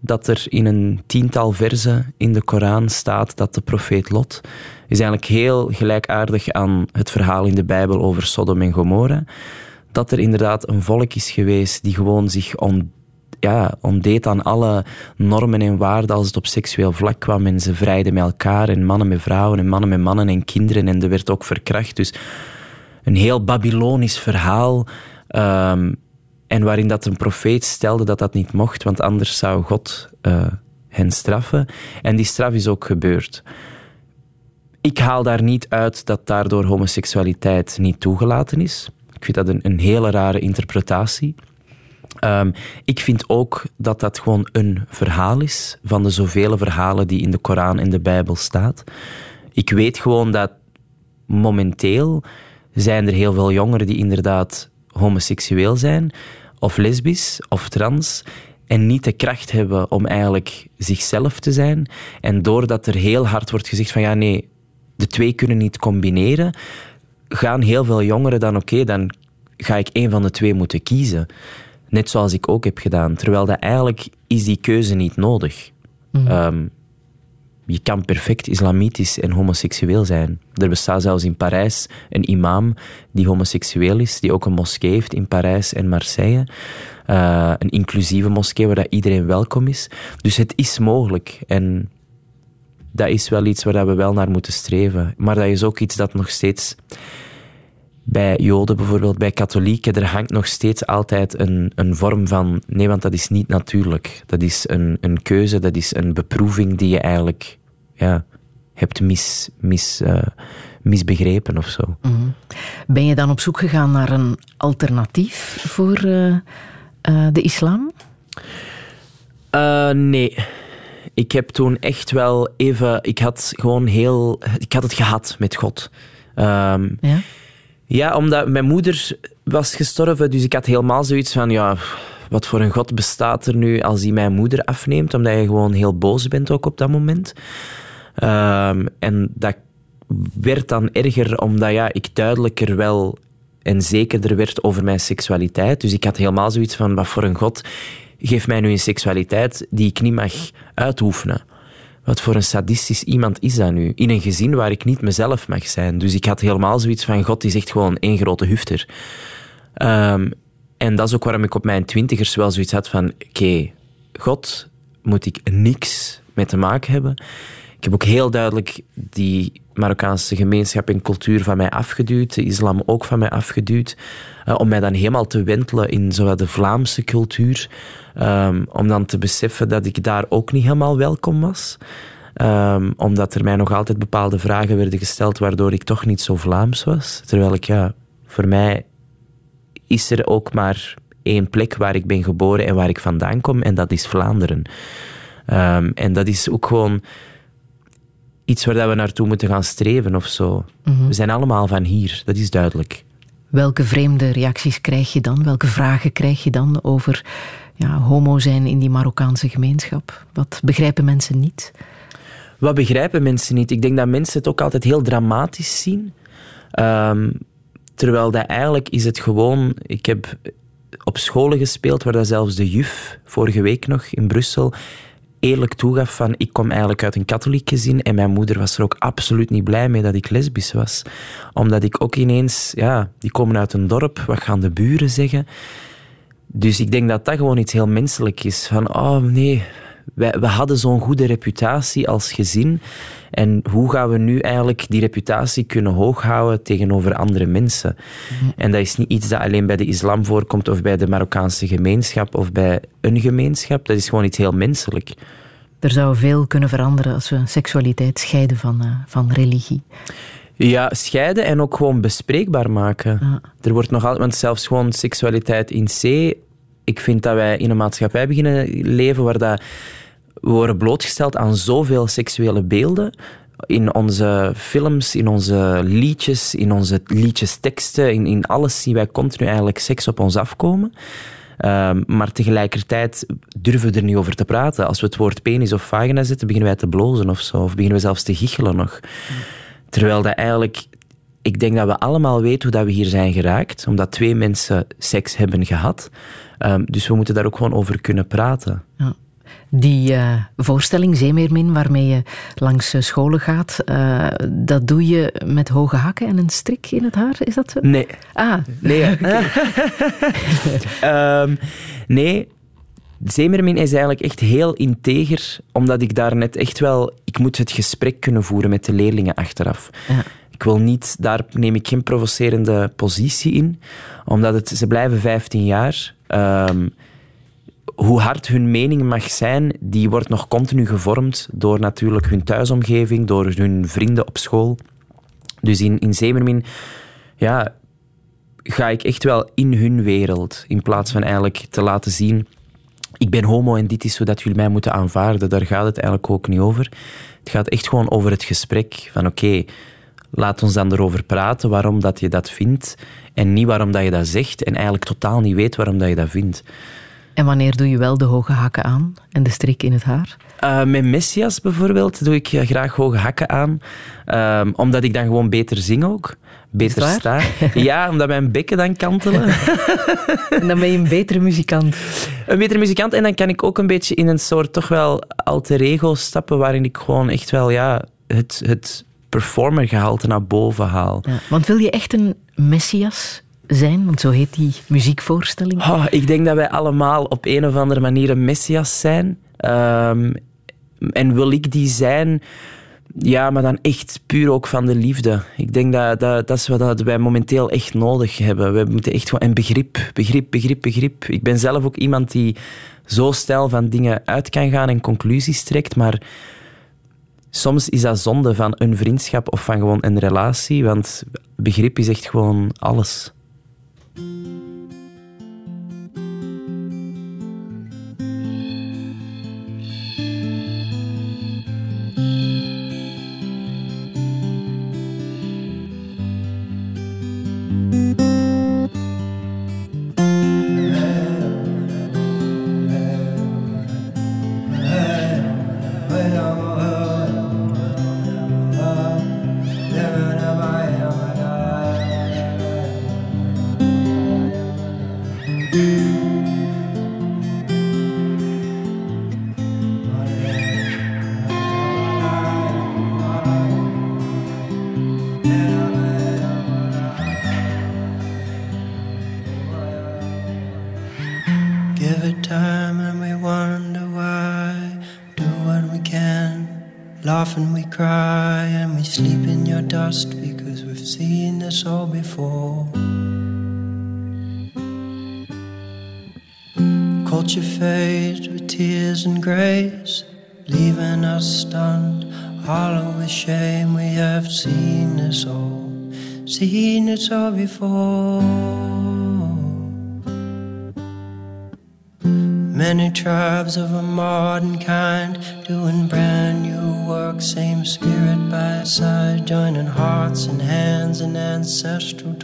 dat er in een tiental versen in de Koran staat dat de profeet Lot is eigenlijk heel gelijkaardig aan het verhaal in de Bijbel over Sodom en Gomorra. Dat er inderdaad een volk is geweest die gewoon zich on, ja, ontdeed aan alle normen en waarden als het op seksueel vlak kwam. En ze vrijden met elkaar en mannen met vrouwen en mannen met mannen en kinderen. En er werd ook verkracht. Dus een heel Babylonisch verhaal. Ehm, en waarin dat een profeet stelde dat dat niet mocht, want anders zou God eh, hen straffen. En die straf is ook gebeurd. Ik haal daar niet uit dat daardoor homoseksualiteit niet toegelaten is. Ik vind dat een, een hele rare interpretatie. Ehm, ik vind ook dat dat gewoon een verhaal is van de zoveel verhalen die in de Koran en de Bijbel staat. Ik weet gewoon dat momenteel zijn er heel veel jongeren die inderdaad homoseksueel zijn, of lesbisch, of trans, en niet de kracht hebben om eigenlijk zichzelf te zijn. En doordat er heel hard wordt gezegd van ja, nee, de twee kunnen niet combineren, gaan heel veel jongeren dan oké, dan ga ik één van de twee moeten kiezen. Net zoals ik ook heb gedaan. Terwijl dat eigenlijk is die keuze niet nodig. Ehm, je kan perfect islamitisch en homoseksueel zijn. Er bestaat zelfs in Parijs een imam die homoseksueel is, die ook een moskee heeft in Parijs en Marseille. Eh, een inclusieve moskee waar dat iedereen welkom is. Dus het is mogelijk. En dat is wel iets waar dat we wel naar moeten streven. Maar dat is ook iets dat nog steeds bij Joden bijvoorbeeld, bij katholieken, er hangt nog steeds altijd een, een vorm van. Nee, want dat is niet natuurlijk. Dat is een, een keuze, dat is een beproeving die je eigenlijk ja, hebt mis, mis, eh, misbegrepen of zo. Ben je dan op zoek gegaan naar een alternatief voor eh, eh, de islam? Nee. Ik heb toen echt wel even. Ik had gewoon heel. Ik had het gehad met God. Ehm, Ja? Ja, omdat mijn moeder was gestorven, dus ik had helemaal zoiets van, ja, wat voor een God bestaat er nu als hij mijn moeder afneemt, omdat je gewoon heel boos bent ook op dat moment. Ehm, en dat werd dan erger, omdat ja, ik duidelijker wel en zekerder werd over mijn seksualiteit. Dus ik had helemaal zoiets van, wat voor een God geeft mij nu een seksualiteit die ik niet mag uitoefenen. Wat voor een sadistisch iemand is dat nu? In een gezin waar ik niet mezelf mag zijn. Dus ik had helemaal zoiets van: God is echt gewoon één grote hufter. Ehm, en dat is ook waarom ik op mijn twintigers wel zoiets had van: oké, God moet ik niks mee te maken hebben. Ik heb ook heel duidelijk die Marokkaanse gemeenschap en cultuur van mij afgeduwd, de islam ook van mij afgeduwd, eh, om mij dan helemaal te wentelen in zowel de Vlaamse cultuur, ehm, om dan te beseffen dat ik daar ook niet helemaal welkom was. Ehm, omdat er mij nog altijd bepaalde vragen werden gesteld waardoor ik toch niet zo Vlaams was. Terwijl ik, ja, voor mij is er ook maar één plek waar ik ben geboren en waar ik vandaan kom, en dat is Vlaanderen. Ehm, en dat is ook gewoon iets waar dat we naartoe moeten gaan streven of zo. We zijn allemaal van hier, dat is duidelijk. Welke vreemde reacties krijg je dan? Welke vragen krijg je dan over ja, homo zijn in die Marokkaanse gemeenschap? Wat begrijpen mensen niet? Wat begrijpen mensen niet? Ik denk dat mensen het ook altijd heel dramatisch zien. Ehm, terwijl dat eigenlijk is het gewoon... Ik heb op scholen gespeeld waar dat zelfs de juf, vorige week nog in Brussel, eerlijk toegaf van ik kom eigenlijk uit een katholiek gezin en mijn moeder was er ook absoluut niet blij mee dat ik lesbisch was. Omdat ik ook ineens, ja, die komen uit een dorp, wat gaan de buren zeggen? Dus ik denk dat dat gewoon iets heel menselijk is. Van, oh nee, wij, we hadden zo'n goede reputatie als gezin. En hoe gaan we nu eigenlijk die reputatie kunnen hooghouden tegenover andere mensen? En dat is niet iets dat alleen bij de islam voorkomt of bij de Marokkaanse gemeenschap of bij een gemeenschap. Dat is gewoon iets heel menselijk. Er zou veel kunnen veranderen als we seksualiteit scheiden van, eh, van religie. Ja, scheiden en ook gewoon bespreekbaar maken. Er wordt nog altijd, want zelfs gewoon seksualiteit in C. Ik vind dat wij in een maatschappij beginnen leven waar dat, we worden blootgesteld aan zoveel seksuele beelden. In onze films, in onze liedjes, in onze liedjesteksten, in, in alles zien wij continu eigenlijk seks op ons afkomen. Ehm, maar tegelijkertijd durven we er niet over te praten. Als we het woord penis of vagina zetten, beginnen wij te blozen of zo. Of beginnen we zelfs te giechelen nog. Terwijl dat eigenlijk... Ik denk dat we allemaal weten hoe dat we hier zijn geraakt. Omdat twee mensen seks hebben gehad. Ehm, dus we moeten daar ook gewoon over kunnen praten. Die eh, voorstelling, Zeemeermin, waarmee je langs eh, scholen gaat, eh, dat doe je met hoge hakken en een strik in het haar, is dat zo? Nee. Ah, Nee. [laughs] [laughs] Ehm, nee. Zeemermin is eigenlijk echt heel integer, omdat ik daar net echt wel... Ik moet het gesprek kunnen voeren met de leerlingen achteraf. Ja. Ik wil niet... Daar neem ik geen provocerende positie in, omdat het, ze blijven 15 jaar. Ehm, hoe hard hun mening mag zijn, die wordt nog continu gevormd door natuurlijk hun thuisomgeving, door hun vrienden op school. Dus in, in Zeemermin ja, ga ik echt wel in hun wereld, in plaats van eigenlijk te laten zien ik ben homo en dit is zodat jullie mij moeten aanvaarden. Daar gaat het eigenlijk ook niet over. Het gaat echt gewoon over het gesprek. Van oké, laat ons dan erover praten waarom dat je dat vindt. En niet waarom dat je dat zegt. En eigenlijk totaal niet weet waarom dat je dat vindt. En wanneer doe je wel de hoge hakken aan en de strik in het haar? Uh, met Messias bijvoorbeeld doe ik eh, graag hoge hakken aan. Um, omdat ik dan gewoon beter zing ook. Beter sta. [laughs] Ja, omdat mijn bekken dan kantelen. en [laughs] dan ben je een betere muzikant. Een betere muzikant. En dan kan ik ook een beetje in een soort toch wel alter ego stappen. Waarin ik gewoon echt wel ja, het, het performergehalte naar boven haal. Ja, want wil je echt een Messias zijn? Want zo heet die muziekvoorstelling. Oh, ik denk dat wij allemaal op een of andere manier een Messias zijn. Um, en wil ik die zijn? Ja, maar dan echt puur ook van de liefde. Ik denk dat dat, dat is wat wij momenteel echt nodig hebben. We moeten echt gewoon... En begrip, begrip, begrip, begrip. Ik ben zelf ook iemand die zo stijl van dingen uit kan gaan en conclusies trekt, maar soms is dat zonde van een vriendschap of van gewoon een relatie, want begrip is echt gewoon alles. This all before. Many tribes of a modern kind doing brand new work, same spirit by side, joining hearts and hands in ancestral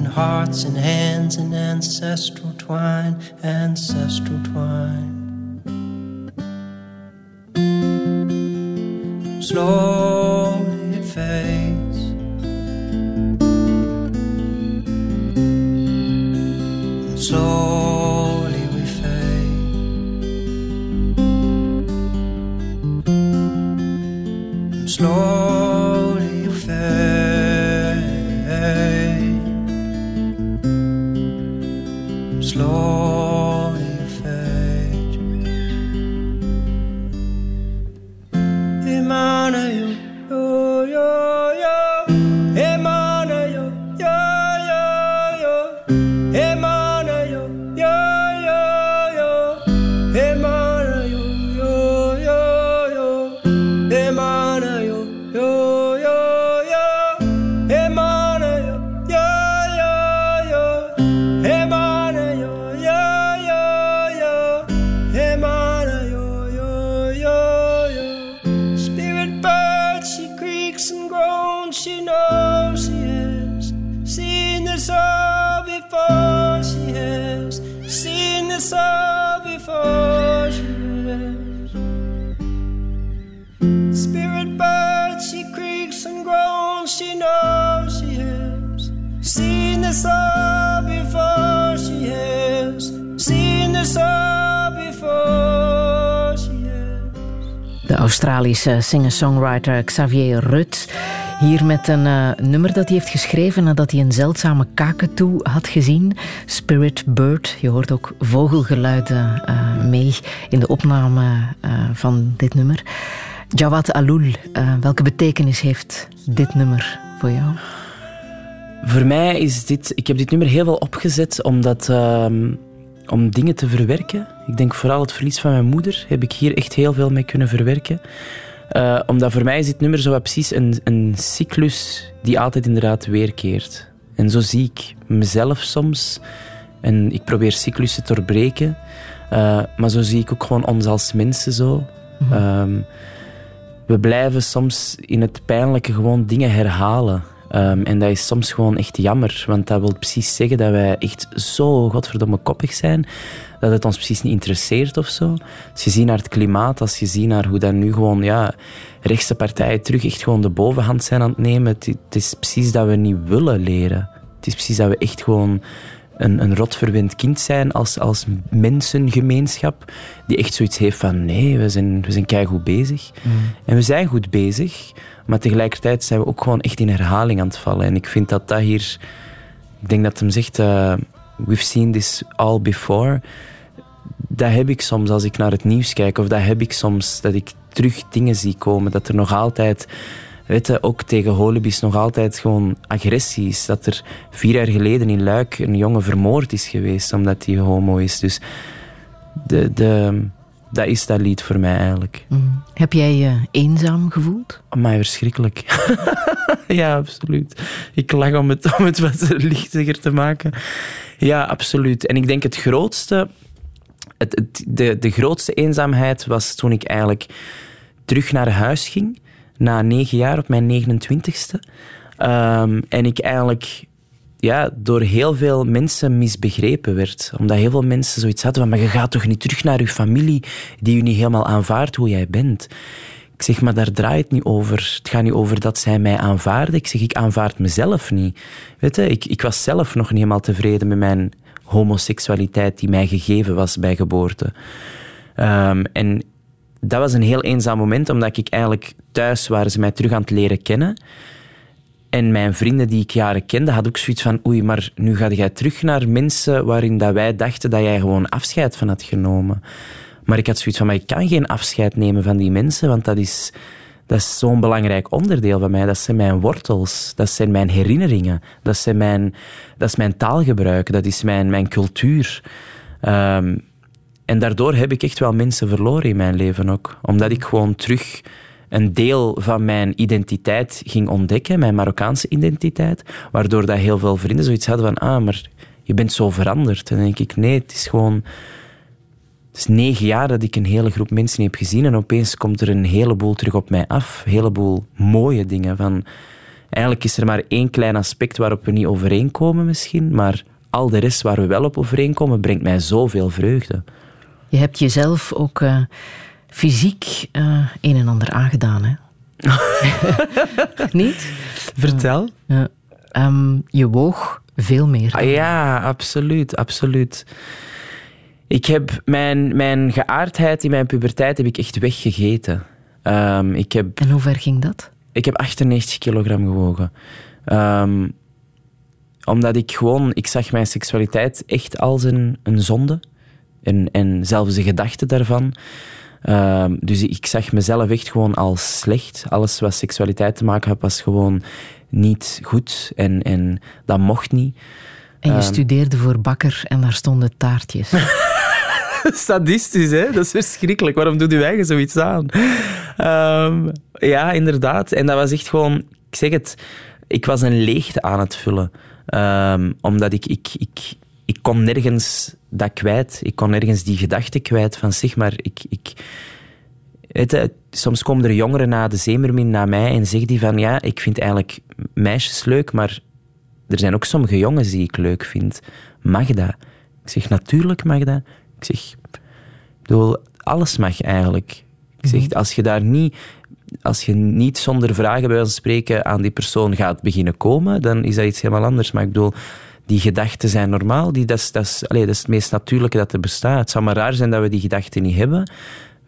joining hearts and hands and ancestral twine, ancestral twine. Slow all before. She has all before. She. De Australische singer-songwriter Xavier Rudd. Hier met een eh, nummer dat hij heeft geschreven nadat hij een zeldzame kakatoe had gezien. Spirit Bird. Je hoort ook vogelgeluiden eh, mee in de opname eh, van dit nummer. Jawad Alul, welke betekenis heeft dit nummer voor jou? Voor mij is dit... Ik heb dit nummer heel veel opgezet omdat... ehm, om dingen te verwerken. Ik denk vooral het verlies van mijn moeder heb ik hier echt heel veel mee kunnen verwerken. Eh, omdat voor mij is dit nummer zo precies een, een cyclus die altijd inderdaad weerkeert. En zo zie ik mezelf soms. En ik probeer cyclussen te doorbreken. Eh, maar zo zie ik ook gewoon ons als mensen zo. Ehm, we blijven soms in het pijnlijke gewoon dingen herhalen. Ehm, en dat is soms gewoon echt jammer, want dat wil precies zeggen dat wij echt zo godverdomme koppig zijn, dat het ons precies niet interesseert of zo. Als je ziet naar het klimaat, als je ziet naar hoe dat nu gewoon, ja, rechtse partijen terug echt gewoon de bovenhand zijn aan het nemen, het is precies dat we niet willen leren. Het is precies dat we echt gewoon een, een rotverwend kind zijn als, als mensengemeenschap, die echt zoiets heeft van nee, we zijn, we zijn keigoed bezig. En we zijn goed bezig, maar tegelijkertijd zijn we ook gewoon echt in herhaling aan het vallen. En ik vind dat dat hier... Ik denk dat hem zegt, eh, we've seen this all before. Dat heb ik soms als ik naar het nieuws kijk, of dat heb ik soms dat ik terug dingen zie komen, dat er nog altijd... Weet je, ook tegen holibies nog altijd gewoon agressie is. Dat er vier jaar geleden in Luik een jongen vermoord is geweest omdat hij homo is. Dus de, de, dat is dat lied voor mij eigenlijk. Mm. Heb jij je eenzaam gevoeld? Maar verschrikkelijk. [laughs] ja, absoluut. Ik lach om het, om het wat lichtiger te maken. Ja, absoluut. En ik denk het grootste... Het, het- de, de grootste eenzaamheid was toen ik eigenlijk terug naar huis ging. Na negen jaar, op mijn 29ste. Ehm, en ik eigenlijk ja, door heel veel mensen misbegrepen werd. Omdat heel veel mensen zoiets hadden van, maar je gaat toch niet terug naar je familie die je niet helemaal aanvaardt hoe jij bent. Ik zeg, maar daar draait het niet over. Het gaat niet over dat zij mij aanvaarden. Ik zeg, ik aanvaard mezelf niet. Weet je, ik, ik was zelf nog niet helemaal tevreden met mijn homoseksualiteit die mij gegeven was bij geboorte. Ehm, en dat was een heel eenzaam moment, omdat ik eigenlijk thuis waren ze mij terug aan het leren kennen. En mijn vrienden die ik jaren kende, hadden ook zoiets van oei, maar nu ga jij terug naar mensen waarin dat wij dachten dat jij gewoon afscheid van had genomen. Maar ik had zoiets van, maar ik kan geen afscheid nemen van die mensen, want dat is, dat is zo'n belangrijk onderdeel van mij. Dat zijn mijn wortels, dat zijn mijn herinneringen, dat, zijn mijn, dat is mijn taalgebruik, dat is mijn, mijn cultuur. Ehm, en daardoor heb ik echt wel mensen verloren in mijn leven ook. Omdat ik gewoon terug een deel van mijn identiteit ging ontdekken, mijn Marokkaanse identiteit, waardoor dat heel veel vrienden zoiets hadden van, ah, maar je bent zo veranderd. En dan denk ik, nee, het is gewoon... Het is negen jaar dat ik een hele groep mensen heb gezien en opeens komt er een heleboel terug op mij af. Een heleboel mooie dingen. Van, eigenlijk is er maar één klein aspect waarop we niet overeenkomen misschien, maar al de rest waar we wel op overeenkomen, brengt mij zoveel vreugde. Je hebt jezelf ook eh, fysiek eh, een en ander aangedaan, hè? [laughs] Niet? Vertel. Ehm, je woog veel meer. Ah, ja, absoluut, absoluut. Ik heb mijn, mijn geaardheid in mijn puberteit heb ik echt weggegeten. Ehm, ik, heb, En hoe ver ging dat? ik heb 98 kilogram gewogen. Ehm, omdat ik gewoon... Ik zag mijn seksualiteit echt als een, een zonde. En, en zelfs de gedachte daarvan. Ehm, dus ik zag mezelf echt gewoon als slecht. Alles wat seksualiteit te maken had, was gewoon niet goed. En, en dat mocht niet. En je Ehm. studeerde voor bakker en daar stonden taartjes. [laughs] Sadistisch, hè? Dat is verschrikkelijk. Waarom doet uw eigen zoiets aan? Ehm, ja, inderdaad. En dat was echt gewoon... Ik zeg het, ik was een leegte aan het vullen. Omdat ik, ik, ik, ik kon nergens dat kwijt. Ik kon nergens die gedachte kwijt van zeg maar, ik... ik je, soms komen er jongeren na de zeemermin naar mij en zeggen die van ja, ik vind eigenlijk meisjes leuk, maar er zijn ook sommige jongens die ik leuk vind. Mag dat? Ik zeg natuurlijk mag dat. Ik zeg, ik bedoel, alles mag eigenlijk. Ik zeg, als je daar niet, als je niet zonder vragen bij van spreken aan die persoon gaat beginnen komen, dan is dat iets helemaal anders. Maar ik bedoel, die gedachten zijn normaal. Die, dat, is, dat, is, allee, dat is het meest natuurlijke dat er bestaat. Het zou maar raar zijn dat we die gedachten niet hebben.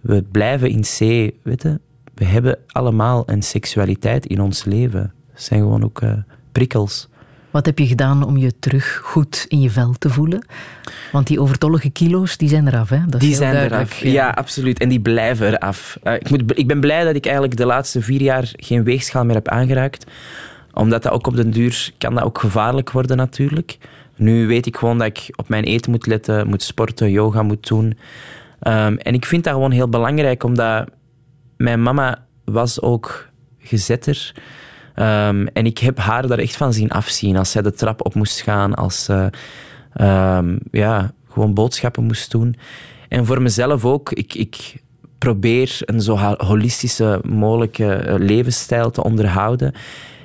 We blijven in C, weet je, we hebben allemaal een seksualiteit in ons leven. Dat zijn gewoon ook eh, prikkels. Wat heb je gedaan om je terug goed in je vel te voelen? Want die overtollige kilo's, die zijn eraf, hè? Dat Die zijn eraf. Ja. absoluut. En die blijven eraf. Eh, ik, moet, ik ben blij dat ik eigenlijk de laatste vier jaar geen weegschaal meer heb aangeraakt. Omdat dat ook op den duur kan dat ook gevaarlijk worden natuurlijk. Nu weet ik gewoon dat ik op mijn eten moet letten, moet sporten, yoga moet doen. Ehm, en ik vind dat gewoon heel belangrijk, omdat mijn mama was ook gezetter. Ehm, en ik heb haar daar echt van zien afzien als zij de trap op moest gaan, als ze ehm, ja, gewoon boodschappen moest doen. En voor mezelf ook, ik, ik probeer een zo holistische mogelijke eh, levensstijl te onderhouden.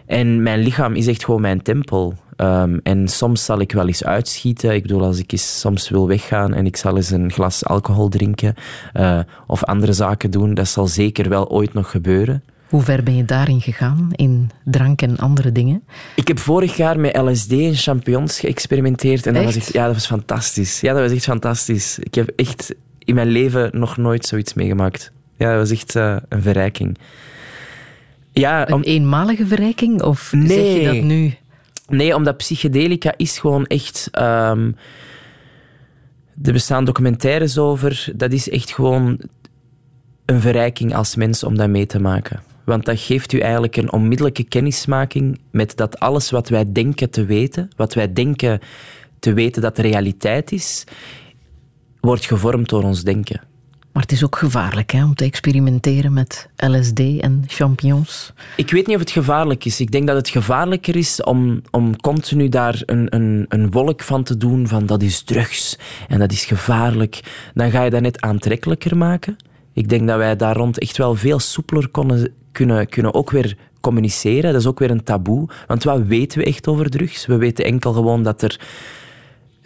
En mijn lichaam is echt gewoon mijn tempel. Ehm, en soms zal ik wel eens uitschieten. Ik bedoel, als ik eens soms wil weggaan en ik zal eens een glas alcohol drinken eh, of andere zaken doen, dat zal zeker wel ooit nog gebeuren. Hoe ver ben je daarin gegaan? In drank en andere dingen? Ik heb vorig jaar met LSD en champignons geëxperimenteerd. En dat was Echt? ja, dat was fantastisch. Ja, dat was echt fantastisch. Ik heb echt in mijn leven nog nooit zoiets meegemaakt. Ja, dat was echt eh, een verrijking. Ja, Een om, eenmalige verrijking? Of zeg Nee. je dat nu? nee, omdat psychedelica is gewoon echt... ehm er bestaan documentaires over. Dat is echt gewoon een verrijking als mens om dat mee te maken. Want dat geeft u eigenlijk een onmiddellijke kennismaking met dat alles wat wij denken te weten, wat wij denken te weten dat de realiteit is, wordt gevormd door ons denken. Maar het is ook gevaarlijk hè, om te experimenteren met LSD en champignons. Ik weet niet of het gevaarlijk is. Ik denk dat het gevaarlijker is om, om continu daar een, een, een wolk van te doen van dat is drugs en dat is gevaarlijk. Dan ga je dat net aantrekkelijker maken. Ik denk dat wij daar rond echt wel veel soepeler konden, kunnen, kunnen ook weer communiceren. Dat is ook weer een taboe. Want wat weten we echt over drugs? We weten enkel gewoon dat er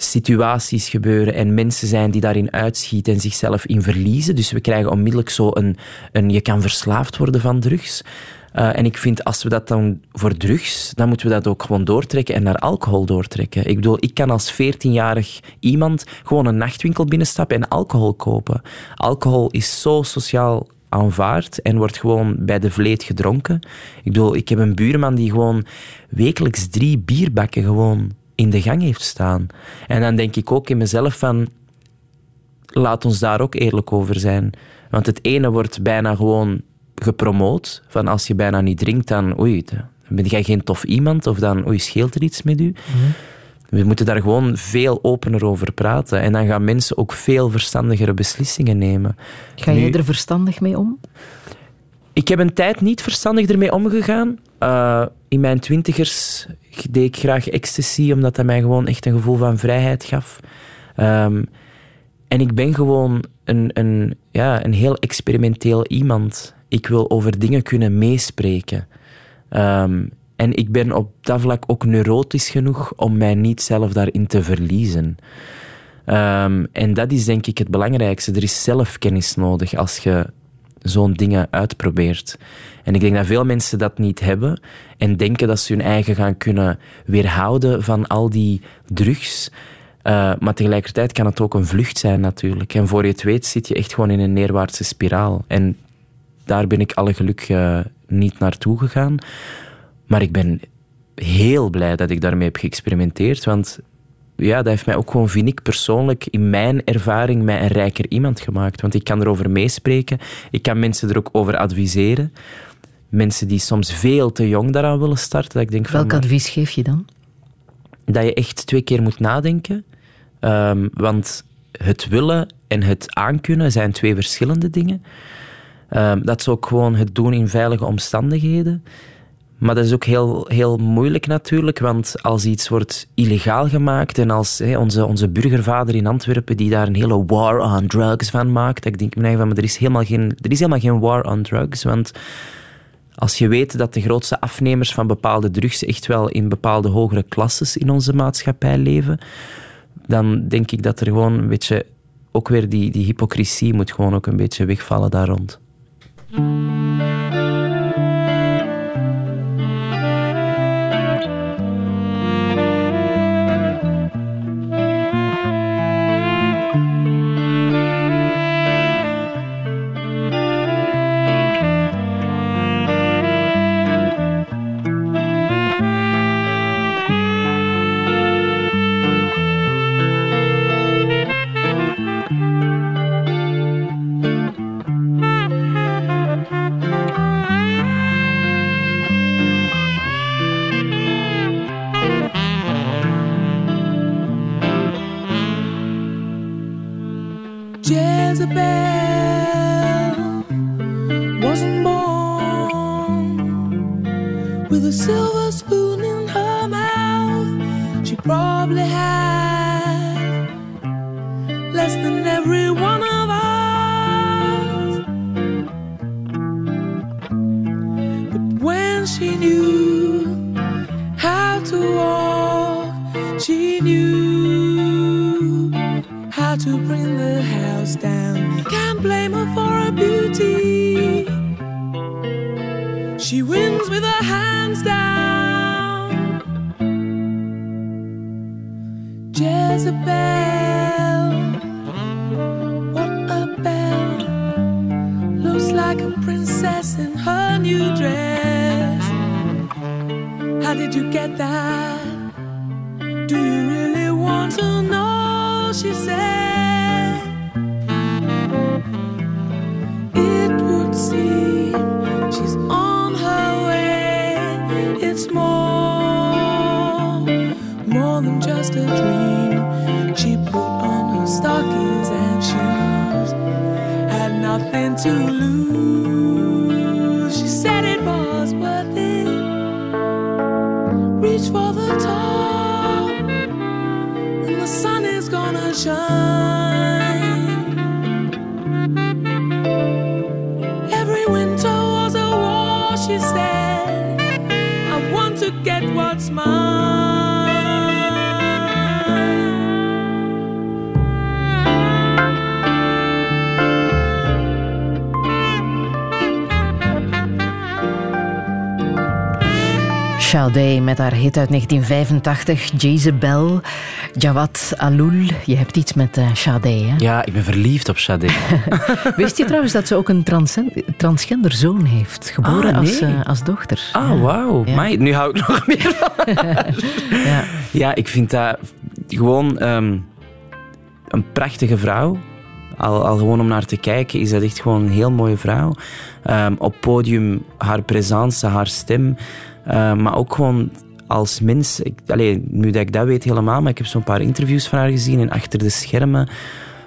situaties gebeuren en mensen zijn die daarin uitschieten en zichzelf in verliezen. Dus we krijgen onmiddellijk zo een, een je kan verslaafd worden van drugs. Eh, en ik vind, als we dat dan voor drugs, dan moeten we dat ook gewoon doortrekken en naar alcohol doortrekken. Ik bedoel, ik kan als 14-jarig iemand gewoon een nachtwinkel binnenstappen en alcohol kopen. Alcohol is zo sociaal aanvaard en wordt gewoon bij de vleet gedronken. Ik bedoel, ik heb een buurman die gewoon wekelijks drie bierbakken gewoon in de gang heeft staan. En dan denk ik ook in mezelf van, laat ons daar ook eerlijk over zijn. Want het ene wordt bijna gewoon gepromoot, van als je bijna niet drinkt, dan oei, dan ben jij geen tof iemand, of dan oei, scheelt er iets met u. We moeten daar gewoon veel opener over praten. En dan gaan mensen ook veel verstandigere beslissingen nemen. Ga jij er verstandig mee om? Ik heb een tijd niet verstandig ermee omgegaan. Eh, in mijn twintigers deed ik graag ecstasy, omdat dat mij gewoon echt een gevoel van vrijheid gaf. Ehm, en ik ben gewoon een, een, ja, een heel experimenteel iemand. Ik wil over dingen kunnen meespreken. Ehm, en ik ben op dat vlak ook neurotisch genoeg om mij niet zelf daarin te verliezen. Ehm, en dat is denk ik het belangrijkste. Er is zelfkennis nodig als je zo'n dingen uitprobeert. En ik denk dat veel mensen dat niet hebben en denken dat ze hun eigen gaan kunnen weerhouden van al die drugs. Eh, maar tegelijkertijd kan het ook een vlucht zijn natuurlijk. En voor je het weet zit je echt gewoon in een neerwaartse spiraal. En daar ben ik alle geluk eh, niet naartoe gegaan. Maar ik ben heel blij dat ik daarmee heb geëxperimenteerd. Want ja, dat heeft mij ook gewoon, vind ik persoonlijk, in mijn ervaring, mij een rijker iemand gemaakt. Want ik kan erover meespreken. Ik kan mensen er ook over adviseren. Mensen die soms veel te jong daaraan willen starten. Dat ik denk van, Welk maar- advies geef je dan? dat je echt twee keer moet nadenken. Ehm, want het willen en het aankunnen zijn twee verschillende dingen. Ehm, dat is ook gewoon het doen in veilige omstandigheden. Maar dat is ook heel, heel moeilijk natuurlijk, want als iets wordt illegaal gemaakt en als onze, onze burgervader in Antwerpen die daar een hele war on drugs van maakt, ik denk mij van, maar er is, helemaal geen, er is helemaal geen war on drugs, want als je weet dat de grootste afnemers van bepaalde drugs echt wel in bepaalde hogere klasses in onze maatschappij leven, dan denk ik dat er gewoon een beetje ook weer die, die hypocrisie moet gewoon ook een beetje wegvallen daar rond. Met haar hit uit 1985, Jezebel, Jawad Alul. Je hebt iets met eh Sade, hè? Ja, ik ben verliefd op Sade. [laughs] Wist je trouwens dat ze ook een transen- transgender zoon heeft, geboren Ah, als, nee. eh, als dochter? Ah, Ja. wauw. Ja. Nu hou ik nog [laughs] meer van [laughs] Ja. Ja, ik vind dat gewoon ehm, een prachtige vrouw. Al, al gewoon om naar te kijken is dat echt gewoon een heel mooie vrouw. Ehm, op podium haar presence, haar stem. Ehm, maar ook gewoon als mens. Ik, nu dat ik dat weet helemaal, maar ik heb zo'n paar interviews van haar gezien. En achter de schermen,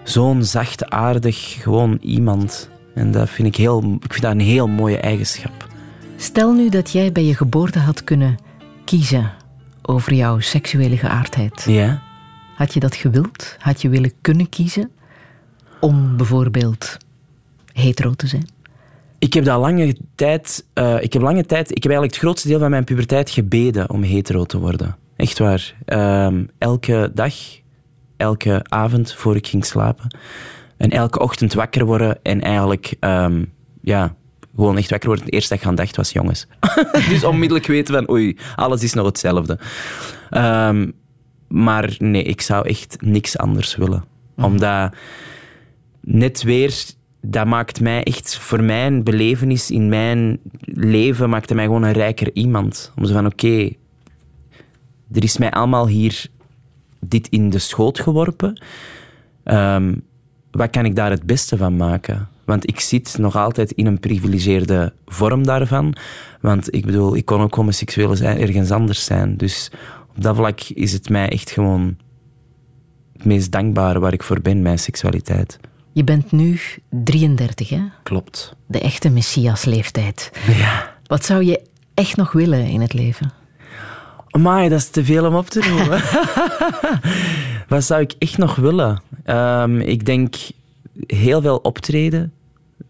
zo'n zacht, aardig, gewoon iemand. En dat vind ik, heel, ik vind dat een heel mooie eigenschap. Stel nu dat jij bij je geboorte had kunnen kiezen over jouw seksuele geaardheid. Ja? Had je dat gewild? Had je willen kunnen kiezen om bijvoorbeeld hetero te zijn? Ik heb dat lange tijd, eh, ik heb lange tijd, ik heb eigenlijk het grootste deel van mijn puberteit gebeden om hetero te worden. Echt waar. Ehm, elke dag, elke avond voor ik ging slapen. En elke ochtend wakker worden en eigenlijk, ehm, ja, gewoon echt wakker worden. Het eerste dat ik aan dacht was jongens. [laughs] dus onmiddellijk weten van, oei, alles is nog hetzelfde. Ehm, maar nee, ik zou echt niks anders willen. Omdat net weer dat maakt mij echt, voor mijn belevenis in mijn leven, maakte mij gewoon een rijker iemand. Om zo van, oké, er is mij allemaal hier dit in de schoot geworpen. Ehm, wat kan ik daar het beste van maken? Want ik zit nog altijd in een privilegeerde vorm daarvan. Want ik bedoel, ik kon ook homoseksueel zijn, ergens anders zijn. Dus op dat vlak is het mij echt gewoon het meest dankbare waar ik voor ben, mijn seksualiteit. Je bent nu 33, hè? Klopt. De echte Messias-leeftijd. Ja. Wat zou je echt nog willen in het leven? Amai, dat is te veel om op te noemen. [laughs] Wat zou ik echt nog willen? Ehm, ik denk heel veel optreden.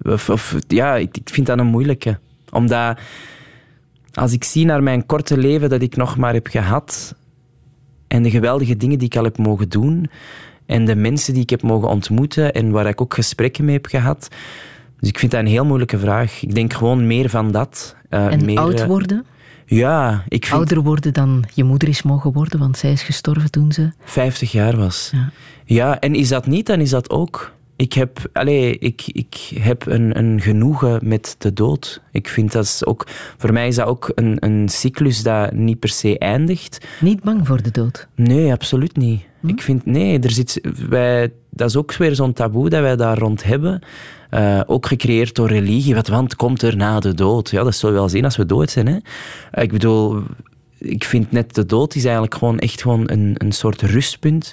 Of, of, ja, ik, ik vind dat een moeilijke. Omdat als ik zie naar mijn korte leven dat ik nog maar heb gehad en de geweldige dingen die ik al heb mogen doen en de mensen die ik heb mogen ontmoeten en waar ik ook gesprekken mee heb gehad. Dus ik vind dat een heel moeilijke vraag. Ik denk gewoon meer van dat. eh, en meer, oud eh, worden? Ja, ik vind Ouder worden dan je moeder is mogen worden, want zij is gestorven toen ze... 50 jaar was. Ja. Ja, en is dat niet, dan is dat ook. Ik heb, allez, ik, ik heb een, een genoegen met de dood. Ik vind dat is ook, voor mij is dat ook een, een cyclus dat niet per se eindigt. Niet bang voor de dood. Nee, absoluut niet. Ik vind, nee, er zit, wij, dat is ook weer zo'n taboe dat wij daar rond hebben. Eh, ook gecreëerd door religie. Wat, want komt er na de dood? Ja, dat zullen we wel zien als we dood zijn. Hè? Ik bedoel, ik vind net de dood is eigenlijk gewoon echt gewoon een, een soort rustpunt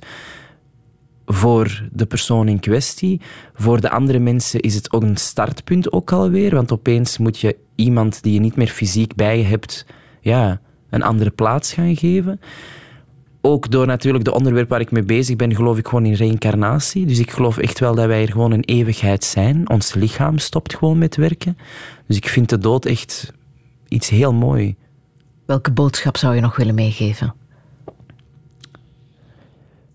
voor de persoon in kwestie. Voor de andere mensen is het ook een startpunt ook alweer. Want opeens moet je iemand die je niet meer fysiek bij je hebt, ja, een andere plaats gaan geven. Ook door natuurlijk de onderwerp waar ik mee bezig ben, geloof ik gewoon in reïncarnatie. Dus ik geloof echt wel dat wij er gewoon een eeuwigheid zijn. Ons lichaam stopt gewoon met werken. Dus ik vind de dood echt iets heel mooi. Welke boodschap zou je nog willen meegeven?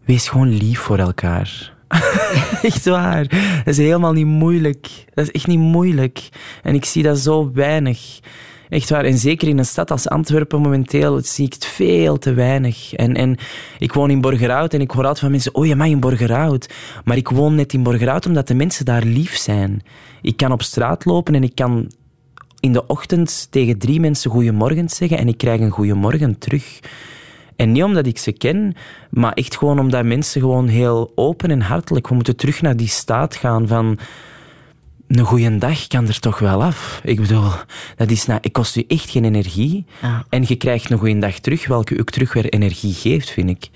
Wees gewoon lief voor elkaar. [laughs] echt waar. Dat is helemaal niet moeilijk. Dat is echt niet moeilijk. En ik zie dat zo weinig. Echt waar. En zeker in een stad als Antwerpen momenteel zie ik het veel te weinig. En, en ik woon in Borgerhout en ik hoor altijd van mensen... Oh, je mag in Borgerhout. Maar ik woon net in Borgerhout omdat de mensen daar lief zijn. Ik kan op straat lopen en ik kan in de ochtend tegen drie mensen goeiemorgen zeggen en ik krijg een goeiemorgen terug. En niet omdat ik ze ken, maar echt gewoon omdat mensen gewoon heel open en hartelijk... We moeten terug naar die staat gaan van... Een goeie dag kan er toch wel af. Ik bedoel, dat is nou, het kost je echt geen energie. Ja. En je krijgt een goeie dag terug, welke ook terug weer energie geeft, vind ik.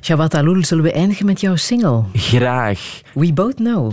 Jawad Alul, zullen we eindigen met jouw single? Graag. We Both Know.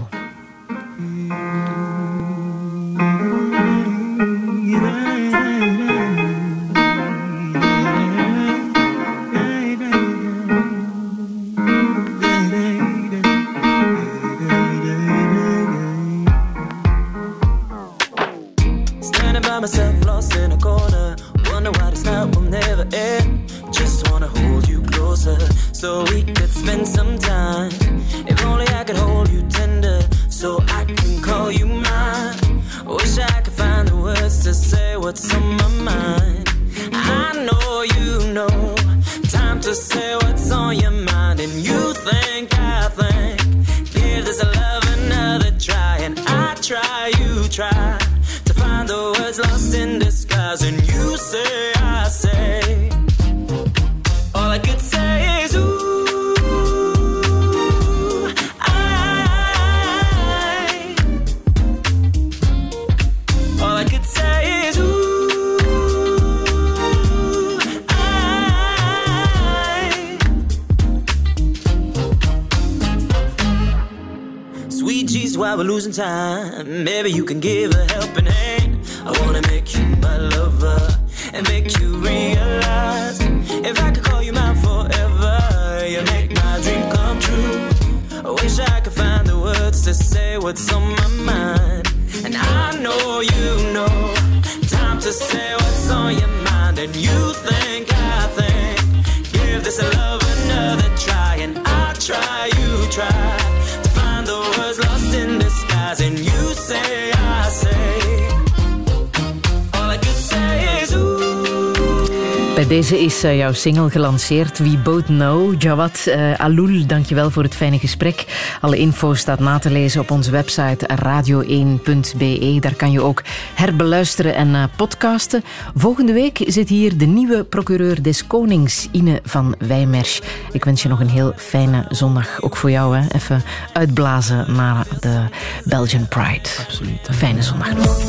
While time, maybe you can give a helping hand. I wanna make you my lover and make you realize if I could call you mine forever, you make my dream come true. I wish I could find the words to say what's on my mind, and I know you know. Time to say what's deze is eh, jouw single gelanceerd. We Both Know. Jawad uh, Aloul, dankjewel voor het fijne gesprek. Alle info staat na te lezen op onze website radio1.be. Daar kan je ook herbeluisteren en uh, podcasten. Volgende week zit hier de nieuwe procureur des Konings, Ine van Wijmersch. Ik wens je nog een heel fijne zondag. Ook voor jou, hè. Even uitblazen naar de Belgian Pride. Absoluut. Fijne zondag nog.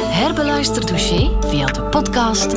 Herbeluister Touché via de podcast,